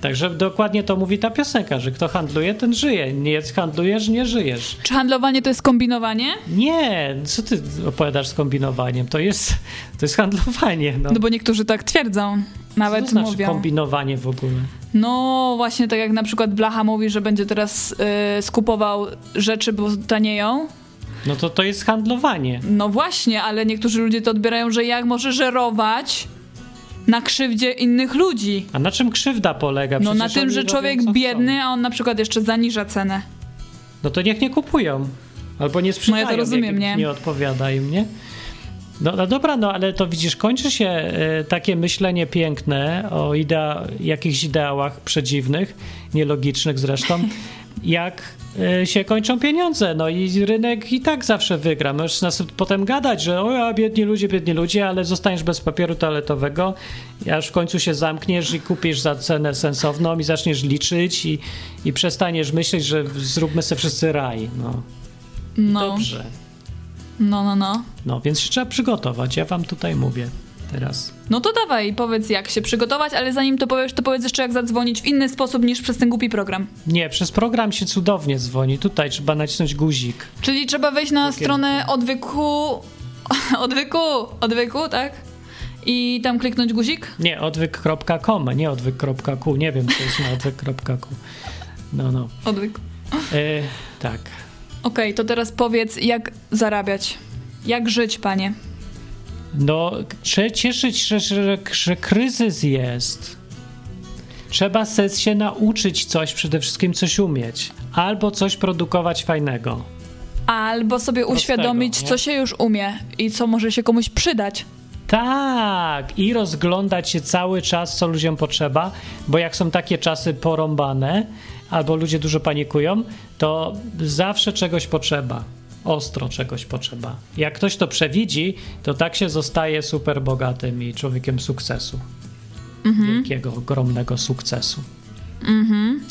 [SPEAKER 3] Także dokładnie to mówi ta piosenka, że kto handluje, ten żyje. Nie handlujesz, nie żyjesz.
[SPEAKER 4] Czy handlowanie to jest kombinowanie?
[SPEAKER 3] Nie, co ty opowiadasz z kombinowaniem? To jest, to jest handlowanie. No.
[SPEAKER 4] No bo niektórzy tak twierdzą.
[SPEAKER 3] Co
[SPEAKER 4] Nawet
[SPEAKER 3] to znaczy
[SPEAKER 4] mówią.
[SPEAKER 3] kombinowanie w ogóle?
[SPEAKER 4] No właśnie tak jak na przykład Blacha mówi, że będzie teraz y, skupował rzeczy, bo tanieją.
[SPEAKER 3] No to to jest handlowanie.
[SPEAKER 4] No właśnie, ale niektórzy ludzie to odbierają, że jak może żerować na krzywdzie innych ludzi.
[SPEAKER 3] A na czym krzywda polega?
[SPEAKER 4] No na
[SPEAKER 3] Przecież
[SPEAKER 4] tym, że
[SPEAKER 3] robią,
[SPEAKER 4] człowiek
[SPEAKER 3] co
[SPEAKER 4] biedny, a on na przykład jeszcze zaniża cenę.
[SPEAKER 3] No to niech nie kupują. Albo nie sprzedają,
[SPEAKER 4] No ja to rozumiem, nie?
[SPEAKER 3] nie odpowiada im, nie? No, no dobra, no ale to widzisz, kończy się e, takie myślenie piękne o idea, jakichś ideałach przedziwnych, nielogicznych zresztą, (laughs) jak e, się kończą pieniądze, no i rynek i tak zawsze wygra. Możesz nas potem gadać, że o, a biedni ludzie, biedni ludzie, ale zostaniesz bez papieru toaletowego, aż w końcu się zamkniesz i kupisz za cenę sensowną i zaczniesz liczyć i, i przestaniesz myśleć, że zróbmy sobie wszyscy raj. No,
[SPEAKER 4] No,
[SPEAKER 3] dobrze.
[SPEAKER 4] no, no, no.
[SPEAKER 3] No, więc się trzeba przygotować, ja wam tutaj mówię teraz.
[SPEAKER 4] No to dawaj, powiedz jak się przygotować, ale zanim to powiesz, to powiedz jeszcze jak zadzwonić w inny sposób niż przez ten głupi program.
[SPEAKER 3] Nie, przez program się cudownie dzwoni. Tutaj trzeba nacisnąć guzik.
[SPEAKER 4] Czyli trzeba wejść na
[SPEAKER 3] Okienko.
[SPEAKER 4] stronę odwyku, (laughs) odwyku, odwyku, tak? I tam kliknąć guzik?
[SPEAKER 3] Nie, odwyk.com, nie odwyk.ku. Nie wiem, co jest na odwyk.ku. No, no.
[SPEAKER 4] Odwyk.
[SPEAKER 3] E, tak.
[SPEAKER 4] Okej, to teraz powiedz jak zarabiać. Jak żyć, panie?
[SPEAKER 3] No, trzeba cieszyć się, że, że kryzys jest. Trzeba się nauczyć coś, przede wszystkim coś umieć. Albo coś produkować fajnego.
[SPEAKER 4] Albo sobie
[SPEAKER 3] Prostego,
[SPEAKER 4] uświadomić,
[SPEAKER 3] nie?
[SPEAKER 4] co się już umie i co może się komuś przydać.
[SPEAKER 3] Tak, i rozglądać się cały czas, co ludziom potrzeba, bo jak są takie czasy porąbane, albo ludzie dużo panikują, to zawsze czegoś potrzeba. Ostro czegoś potrzeba. Jak ktoś to przewidzi, to tak się zostaje super bogatym i człowiekiem sukcesu. Wielkiego, ogromnego sukcesu.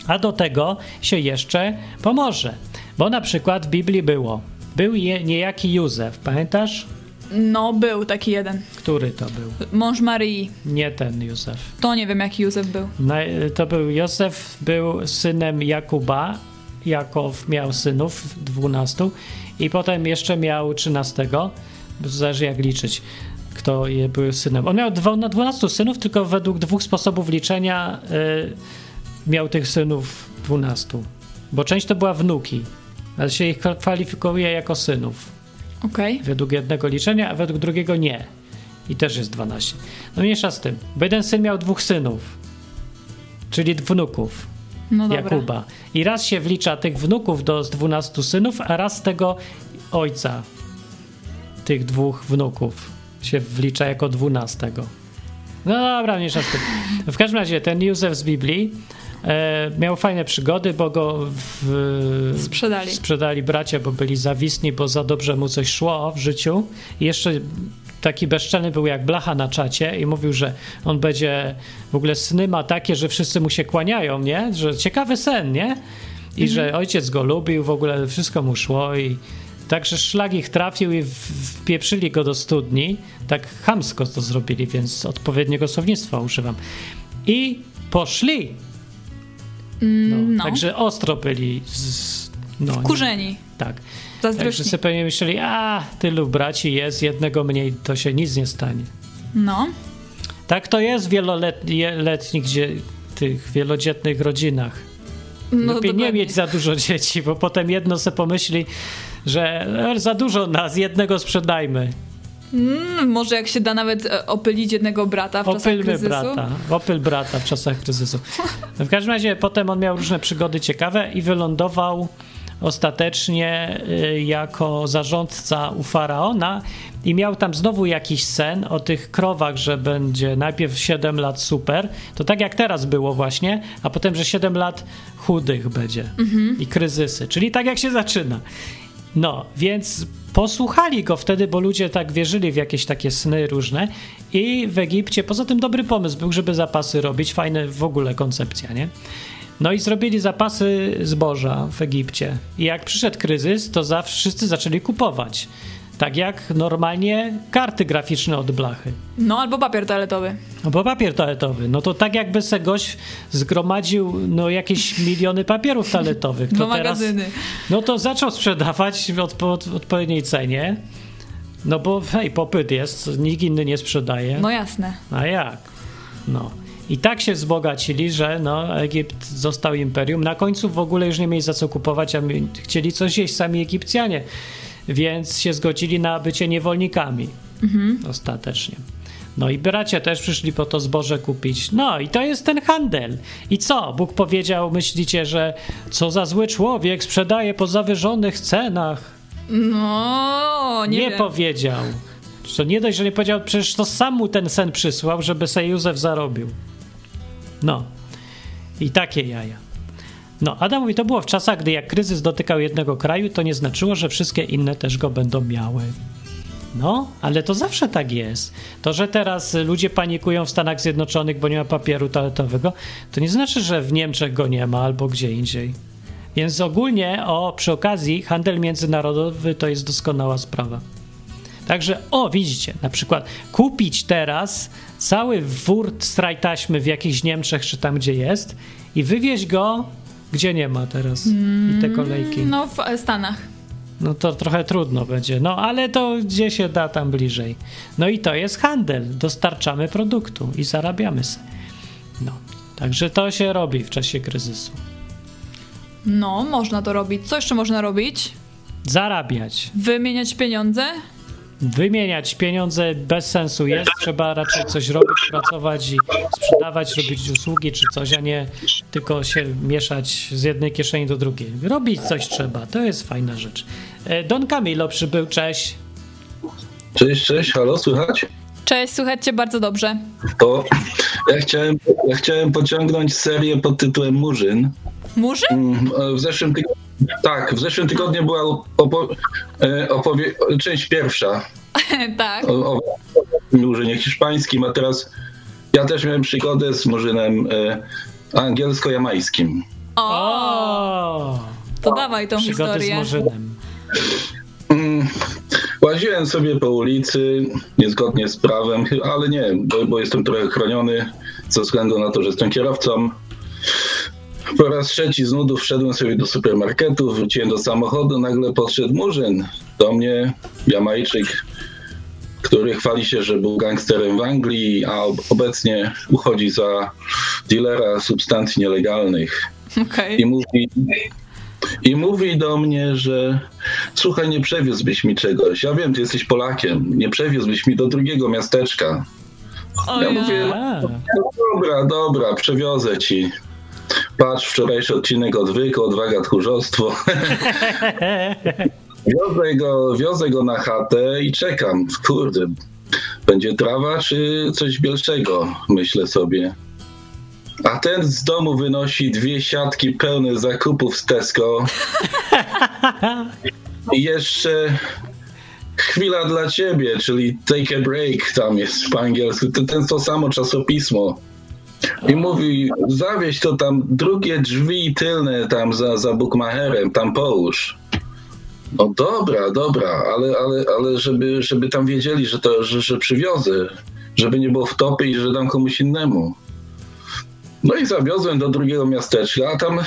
[SPEAKER 3] A do tego się jeszcze pomoże. Bo na przykład w Biblii było, był je, niejaki Józef, pamiętasz?
[SPEAKER 4] No, był taki jeden.
[SPEAKER 3] Który to był?
[SPEAKER 4] Mąż Maryi.
[SPEAKER 3] Nie ten Józef.
[SPEAKER 4] To nie wiem, jaki Józef był.
[SPEAKER 3] No, to był Józef, był synem Jakuba. Jakow miał synów, dwunastu, i potem jeszcze miał trzynastego. Zależy jak liczyć, kto je był synem. On miał dwo, no, 12 synów, tylko według dwóch sposobów liczenia y, miał tych synów 12. Bo część to była wnuki, ale się ich kwalifikuje jako synów.
[SPEAKER 4] Okej.
[SPEAKER 3] Według jednego liczenia, a według drugiego nie. I też jest 12. No mniejsza z tym. Bo jeden syn miał dwóch synów, czyli wnuków.
[SPEAKER 4] No.
[SPEAKER 3] Jakuba. I raz się wlicza tych wnuków do 12 synów, a raz tego ojca tych dwóch wnuków się wlicza jako dwunastego. No dobra, mniejsza z tym. W każdym razie ten Józef z Biblii e, miał fajne przygody, bo go w,
[SPEAKER 4] Sprzedali.
[SPEAKER 3] sprzedali bracia, bo byli zawisni, bo za dobrze mu coś szło w życiu. I jeszcze taki bezczelny był jak blacha na czacie i mówił, że on będzie w ogóle sny ma takie, że wszyscy mu się kłaniają, nie? Że ciekawy sen, nie? I że ojciec go lubił, w ogóle wszystko mu szło i także szlag ich trafił i wpieprzyli go do studni. Tak chamsko to zrobili, więc odpowiedniego słownictwa używam. I poszli. No,
[SPEAKER 4] no.
[SPEAKER 3] Także ostro byli z, no, nie-
[SPEAKER 4] Wkurzeni.
[SPEAKER 3] tak.
[SPEAKER 4] Zazdrośni.
[SPEAKER 3] sobie pewnie myśleli, a tylu braci jest, jednego mniej, to się nic nie stanie.
[SPEAKER 4] No.
[SPEAKER 3] Tak to jest w wieloletnich, gdzie, tych wielodzietnych rodzinach.
[SPEAKER 4] No,
[SPEAKER 3] Lepiej nie mieć za dużo dzieci, bo potem jedno se pomyśli, że e, za dużo nas, jednego sprzedajmy.
[SPEAKER 4] Mm, może jak się da nawet e, opylić jednego brata w czasach
[SPEAKER 3] Opylmy
[SPEAKER 4] kryzysu.
[SPEAKER 3] brata, opyl brata w czasach kryzysu. (laughs) W każdym razie potem on miał różne przygody ciekawe i wylądował ostatecznie y, jako zarządca u faraona i miał tam znowu jakiś sen o tych krowach, że będzie najpierw 7 lat super, to tak jak teraz było właśnie, a potem, że 7 lat chudych będzie i kryzysy, czyli tak jak się zaczyna. No, więc posłuchali go wtedy, bo ludzie tak wierzyli w jakieś takie sny różne i w Egipcie, poza tym dobry pomysł był, żeby zapasy robić, fajna w ogóle koncepcja, nie? No i zrobili zapasy zboża w Egipcie. I jak przyszedł kryzys, to za, wszyscy zaczęli kupować. Tak jak normalnie karty graficzne od blachy.
[SPEAKER 4] No, albo papier toaletowy.
[SPEAKER 3] No bo papier toaletowy, no to tak jakby se gość zgromadził no, jakieś miliony papierów toaletowych. To
[SPEAKER 4] Dwa
[SPEAKER 3] teraz,
[SPEAKER 4] magazyny.
[SPEAKER 3] no to zaczął sprzedawać w odpo- od odpowiedniej cenie. No bo hej, popyt jest, nikt inny nie sprzedaje.
[SPEAKER 4] No jasne.
[SPEAKER 3] A jak? No. I tak się wzbogacili, że no, Egipt został imperium. Na końcu w ogóle już nie mieli za co kupować, a chcieli coś jeść sami Egipcjanie. Więc się zgodzili na bycie niewolnikami. Ostatecznie. No i bracia też przyszli po to zboże kupić. No i to jest ten handel. I co? Bóg powiedział, myślicie, że co za zły człowiek sprzedaje po zawyżonych cenach?
[SPEAKER 4] No, nie,
[SPEAKER 3] Nie,
[SPEAKER 4] wiem.
[SPEAKER 3] powiedział. To nie dość, że nie powiedział, przecież to sam mu ten sen przysłał, żeby se Józef zarobił. No. I takie jaja. No, Adam mówi, to było w czasach, gdy jak kryzys dotykał jednego kraju, to nie znaczyło, że wszystkie inne też go będą miały. No, ale to zawsze tak jest. To, że teraz ludzie panikują w Stanach Zjednoczonych, bo nie ma papieru toaletowego, to nie znaczy, że w Niemczech go nie ma albo gdzie indziej. Więc ogólnie, o, przy okazji, handel międzynarodowy to jest doskonała sprawa. Także, o, widzicie, na przykład kupić teraz cały wór straj taśmy w jakichś Niemczech, czy tam gdzie jest, i wywieźć go, gdzie nie ma teraz. I te kolejki.
[SPEAKER 4] No, w e, Stanach.
[SPEAKER 3] No to trochę trudno będzie. No ale to gdzie się da tam bliżej. No i to jest handel. Dostarczamy produktu i zarabiamy sobie. No. Także to się robi w czasie kryzysu.
[SPEAKER 4] No, można to robić. Co jeszcze można robić?
[SPEAKER 3] Zarabiać.
[SPEAKER 4] Wymieniać pieniądze?
[SPEAKER 3] Wymieniać pieniądze bez sensu jest. Trzeba raczej coś robić, pracować i sprzedawać, robić usługi czy coś, a nie tylko się mieszać z jednej kieszeni do drugiej. Robić coś trzeba. To jest fajna rzecz. E, Don Camilo przybył. Cześć.
[SPEAKER 6] Cześć, cześć, halo, słychać?
[SPEAKER 4] Cześć, słuchajcie bardzo dobrze.
[SPEAKER 6] To ja chciałem, ja chciałem pociągnąć serię pod tytułem Murzyn.
[SPEAKER 4] Murzyn?
[SPEAKER 6] Mm, W zeszłym tygodniu, tak, w zeszłym tygodniu była opo, e, opowie, część pierwsza (laughs)
[SPEAKER 4] tak.
[SPEAKER 6] o, o Murzynie hiszpańskim, a teraz ja też miałem przygodę z Murzynem e, angielsko-jamańskim.
[SPEAKER 4] O,
[SPEAKER 3] O!
[SPEAKER 4] to dawaj tą
[SPEAKER 3] Przygody z
[SPEAKER 4] historię.
[SPEAKER 3] Murzynem.
[SPEAKER 6] Mm, Łaziłem sobie po ulicy niezgodnie z prawem, ale nie, bo, bo jestem trochę chroniony ze względu na to, że jestem kierowcą. Po raz trzeci z nudów wszedłem sobie do supermarketu, wróciłem do samochodu, nagle podszedł murzyn do mnie, Jamajczyk, który chwali się, że był gangsterem w Anglii, a ob- obecnie uchodzi za dealera substancji nielegalnych.
[SPEAKER 4] Okej.
[SPEAKER 6] I mówi, I mówi do mnie, że słuchaj, nie przewiózłbyś mi czegoś. Ja wiem, ty jesteś Polakiem. Nie przewiózłbyś mi do drugiego miasteczka.
[SPEAKER 4] O
[SPEAKER 6] Ja
[SPEAKER 4] ja.
[SPEAKER 6] mówię, dobra, dobra, przewiozę ci. Patrz, wczorajszy odcinek odwyku, odwaga, tchórzostwo. (laughs) wiozę, go, wiozę go na chatę i czekam. Kurde, będzie trawa czy coś bielszego, myślę sobie. A ten z domu wynosi dwie siatki pełne zakupów z Tesco. I jeszcze chwila dla ciebie, czyli take a break tam jest po angielsku. Ten, to samo czasopismo. I mówi, zawieź to tam, drugie drzwi tylne tam za, za Bukmacherem, tam połóż. No dobra, dobra, ale, ale, ale żeby, żeby tam wiedzieli, że, to, że, że przywiozę, żeby nie było wtopy i że dam komuś innemu. No i zawiozłem do drugiego miasteczka, a tam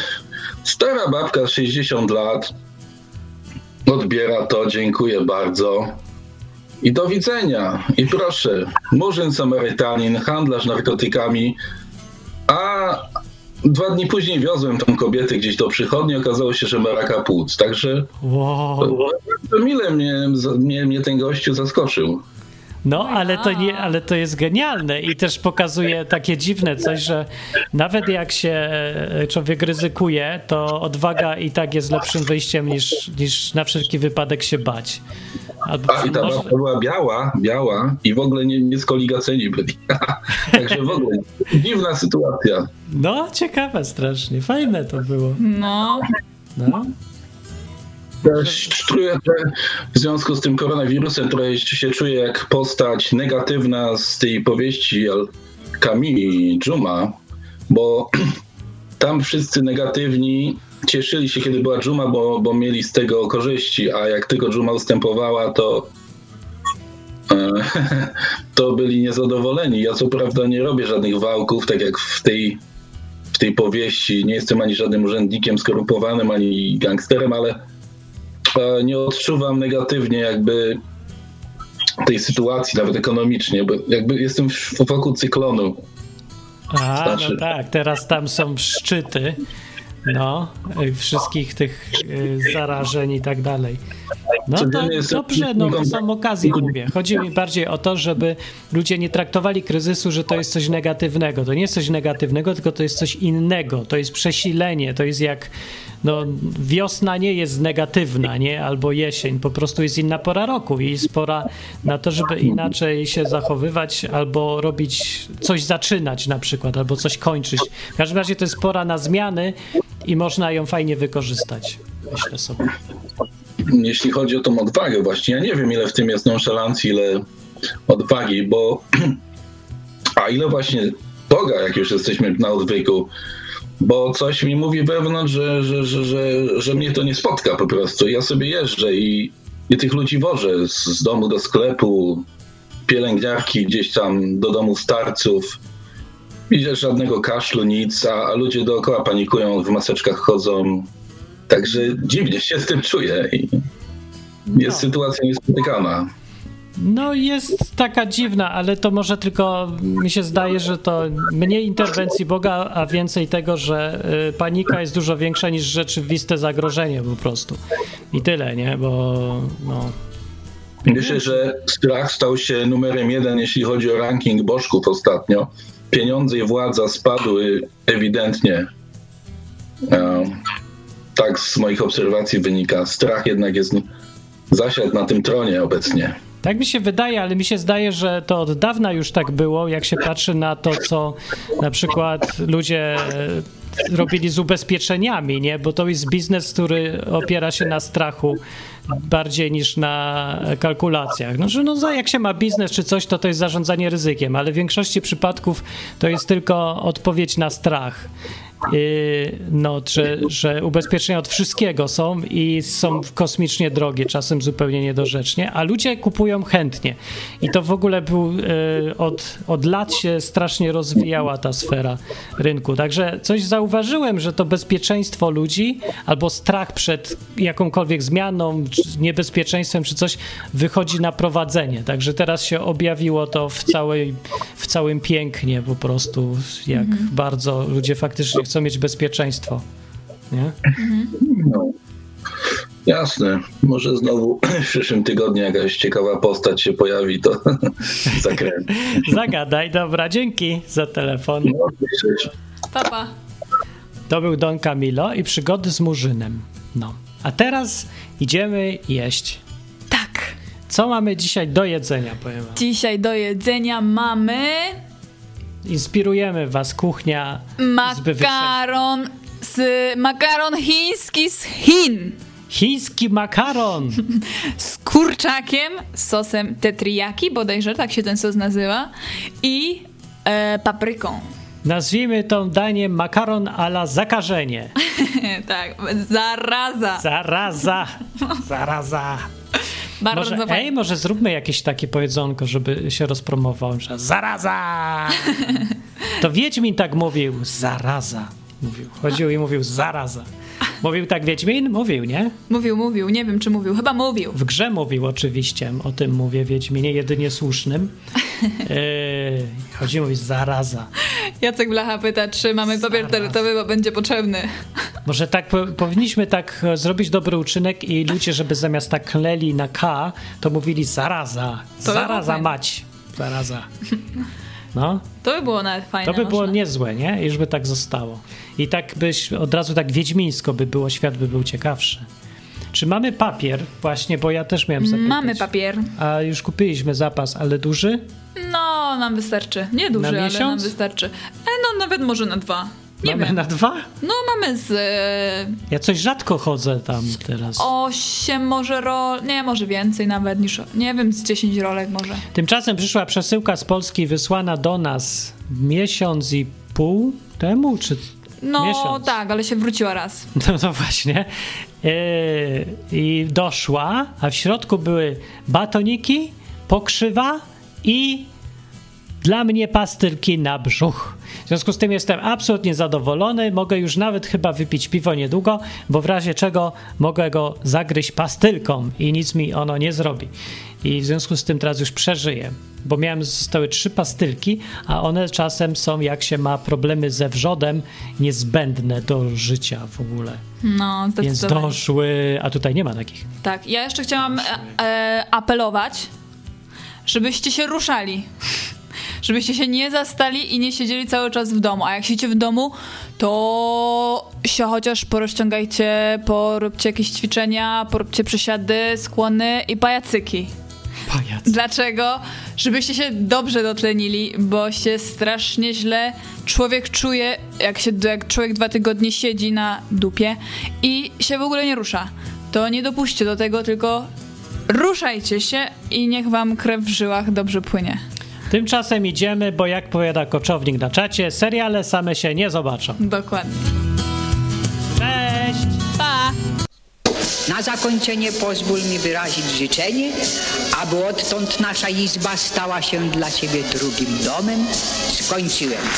[SPEAKER 6] stara babka 60 lat odbiera to, dziękuję bardzo. I do widzenia. I proszę, murzyn Samarytanin, handlarz narkotykami, a dwa dni później wiozłem tą kobietę gdzieś do przychodni, okazało się, że ma raka płuc. Także
[SPEAKER 3] wow.
[SPEAKER 6] to mile mnie, mnie, mnie ten gościu zaskoczył.
[SPEAKER 3] No, ale to, nie, ale to jest genialne i też pokazuje takie dziwne coś, że nawet jak się e, człowiek ryzykuje, to odwaga i tak jest lepszym wyjściem niż, niż na wszelki wypadek się bać. Albo
[SPEAKER 6] A i ta
[SPEAKER 3] może-
[SPEAKER 6] babka była biała, biała i w ogóle nie, nie skoligaceni byli. (laughs) Także w ogóle dziwna sytuacja.
[SPEAKER 3] No, ciekawe strasznie, fajne to było.
[SPEAKER 4] No,
[SPEAKER 3] No.
[SPEAKER 6] Też czuję, że w związku z tym koronawirusem trochę się czuję jak postać negatywna z tej powieści Al Camille Juma, bo (clears throat) tam wszyscy negatywni cieszyli się, kiedy była Juma, bo, bo mieli z tego korzyści, a jak tylko Juma ustępowała, to e, (laughs) to byli niezadowoleni. Ja co prawda nie robię żadnych wałków, tak jak w tej, w tej powieści. Nie jestem ani żadnym urzędnikiem skorumpowanym, ani gangsterem, ale nie odczuwam negatywnie jakby tej sytuacji, nawet ekonomicznie, bo jakby jestem w- wokół cyklonu.
[SPEAKER 3] A, no
[SPEAKER 6] Znaczy-
[SPEAKER 3] tak, teraz tam są szczyty, no, y, wszystkich tych y, zarażeń i tak dalej. No to dobrze, no są okazje, mówię. Chodzi mi bardziej o to, żeby ludzie nie traktowali kryzysu, że to jest coś negatywnego. To nie jest coś negatywnego, tylko to jest coś innego. To jest przesilenie, to jest jak, no, wiosna nie jest negatywna, nie? Albo jesień, po prostu jest inna pora roku i jest pora na to, żeby inaczej się zachowywać albo robić, coś zaczynać na przykład, albo coś kończyć. W każdym razie to jest pora na zmiany i można ją fajnie wykorzystać, myślę sobie.
[SPEAKER 6] jeśli chodzi o tą odwagę właśnie, ja nie wiem ile w tym jest nonszalancji, ile odwagi, bo (clears throat) a ile właśnie Boga, jak już jesteśmy na odwyku, bo coś mi mówi wewnątrz, że, że, że, że, że mnie to nie spotka po prostu. Ja sobie jeżdżę i, i tych ludzi wożę z, z domu do sklepu, pielęgniarki gdzieś tam do domu starców. Widzisz żadnego kaszlu, nic, a, ludzie dookoła panikują, w maseczkach chodzą. Także dziwnie się z tym czuję i jest
[SPEAKER 3] No.
[SPEAKER 6] sytuacja niespotykana.
[SPEAKER 3] No jest taka dziwna, ale to może tylko mi się zdaje, że to mniej interwencji Boga, a więcej tego, że y, panika jest dużo większa niż rzeczywiste zagrożenie po prostu. I tyle, nie? Bo no,
[SPEAKER 6] Myślę, że strach stał się numerem jeden, jeśli chodzi o ranking bożków ostatnio. Pieniądze i władza spadły ewidentnie. Tak z moich obserwacji wynika. Strach jednak jest zasiadł na tym tronie obecnie.
[SPEAKER 3] Tak mi się wydaje, ale mi się zdaje, że to od dawna już tak było, jak się patrzy na to, co na przykład ludzie e, robili z ubezpieczeniami, nie? Bo to jest biznes, który opiera się na strachu. Bardziej niż na kalkulacjach. No, że no, za- jak się ma biznes czy coś, to to jest zarządzanie ryzykiem, ale w większości przypadków to jest tylko odpowiedź na strach. No, że, że ubezpieczenia od wszystkiego są i są kosmicznie drogie, czasem zupełnie niedorzecznie, a ludzie kupują chętnie. I to w ogóle był yy, od, od lat się strasznie rozwijała ta sfera rynku. Także coś zauważyłem, że to bezpieczeństwo ludzi albo strach przed jakąkolwiek zmianą, niebezpieczeństwem czy coś wychodzi na prowadzenie. Także teraz się objawiło to w, całej, w całym pięknie po prostu, jak bardzo ludzie faktycznie chcą mieć bezpieczeństwo. Nie?
[SPEAKER 6] No. Jasne. Może znowu (clears throat) w przyszłym tygodniu jakaś ciekawa postać się pojawi, to (laughs) zakręcę. (laughs)
[SPEAKER 3] Zagadaj, dobra, dzięki za telefon.
[SPEAKER 6] No.
[SPEAKER 4] Papa.
[SPEAKER 3] To był Don Camilo i przygody z Murzynem. No. A teraz idziemy jeść.
[SPEAKER 4] Tak.
[SPEAKER 3] Co mamy dzisiaj do jedzenia, powiem wam.
[SPEAKER 4] Dzisiaj do jedzenia mamy
[SPEAKER 3] Inspirujemy was kuchnia
[SPEAKER 4] makaron z makaron chiński z Chin.
[SPEAKER 3] Chiński makaron. (laughs)
[SPEAKER 4] z kurczakiem, z sosem tetriyaki, bodajże tak się ten sos nazywa, i e, papryką.
[SPEAKER 3] Nazwijmy to danie makaron a la zakażenie. (laughs)
[SPEAKER 4] tak, zaraza.
[SPEAKER 3] Zaraza. (laughs) Zaraza.
[SPEAKER 4] Bardzo
[SPEAKER 3] Może,
[SPEAKER 4] fajnie.
[SPEAKER 3] ej, może zróbmy jakieś takie powiedzonko, żeby się rozpromował. że Zaraza! (laughs) To Wiedźmin tak mówił. Zaraza. Mówił. Chodził i mówił zaraza. Mówił tak Wiedźmin? Mówił, nie?
[SPEAKER 4] Mówił, mówił, nie wiem czy mówił, chyba mówił.
[SPEAKER 3] W grze mówił oczywiście, o tym mówię Wiedźminie, jedynie słusznym. Yy, (laughs) chodzi mówi zaraza.
[SPEAKER 4] Jacek Blacha pyta, czy mamy papier toaletowy, bo będzie potrzebny.
[SPEAKER 3] Może tak po, powinniśmy tak e, zrobić dobry uczynek i ludzie, żeby zamiast tak kleli na K, to mówili zaraza.
[SPEAKER 4] To
[SPEAKER 3] Zaraza mać. Zaraza. (laughs) No,
[SPEAKER 4] To by było nawet fajne.
[SPEAKER 3] to by było
[SPEAKER 4] można.
[SPEAKER 3] niezłe, nie? Już by tak zostało. I tak byś od razu tak wiedźmińsko by było, świat by był ciekawszy. Czy mamy papier? Właśnie, bo ja też miałem zapytać.
[SPEAKER 4] Mamy papier.
[SPEAKER 3] A już kupiliśmy zapas, ale duży?
[SPEAKER 4] No, nam wystarczy. Nie duży,
[SPEAKER 3] Na
[SPEAKER 4] ale nam wystarczy. E, no, nawet może na dwa. Nie
[SPEAKER 3] mamy
[SPEAKER 4] wiem.
[SPEAKER 3] na dwa?
[SPEAKER 4] No, mamy z e,
[SPEAKER 3] Ja coś rzadko chodzę tam teraz.
[SPEAKER 4] osiem może rol... Nie, może więcej nawet niż... Nie wiem, z 10 rolek może.
[SPEAKER 3] Tymczasem przyszła przesyłka z Polski wysłana do nas miesiąc i pół temu, czy
[SPEAKER 4] No
[SPEAKER 3] miesiąc?
[SPEAKER 4] tak, ale się wróciła raz. (laughs)
[SPEAKER 3] No, no właśnie. Yy, I doszła, a w środku były batoniki, pokrzywa i dla mnie pastylki na brzuch. W związku z tym jestem absolutnie zadowolony. Mogę już nawet chyba wypić piwo niedługo, bo w razie czego mogę go zagryźć pastylką i nic mi ono nie zrobi. I w związku z tym teraz już przeżyję, bo miałem, zostały trzy pastylki, a one czasem są, jak się ma problemy ze wrzodem, niezbędne do życia w ogóle.
[SPEAKER 4] No,
[SPEAKER 3] Więc doszły, a tutaj nie ma takich.
[SPEAKER 4] Tak, ja jeszcze chciałam e, e, apelować, żebyście się ruszali. Żebyście się nie zastali i nie siedzieli cały czas w domu. A jak siedzicie w domu, to się chociaż porozciągajcie, poróbcie jakieś ćwiczenia, poróbcie przysiady, skłony i pajacyki.
[SPEAKER 3] Pajac.
[SPEAKER 4] Dlaczego? Żebyście się dobrze dotlenili, bo się strasznie źle człowiek czuje, jak, się, jak człowiek dwa tygodnie siedzi na dupie i się w ogóle nie rusza. To nie dopuśćcie do tego, tylko ruszajcie się i niech wam krew w żyłach dobrze płynie.
[SPEAKER 3] Tymczasem idziemy, bo jak powiada koczownik na czacie, seriale same się nie zobaczą.
[SPEAKER 4] Dokładnie.
[SPEAKER 3] Cześć!
[SPEAKER 4] Pa!
[SPEAKER 1] Na zakończenie pozwól mi wyrazić życzenie, aby odtąd nasza izba stała się dla Ciebie drugim domem. Skończyłem. (laughs)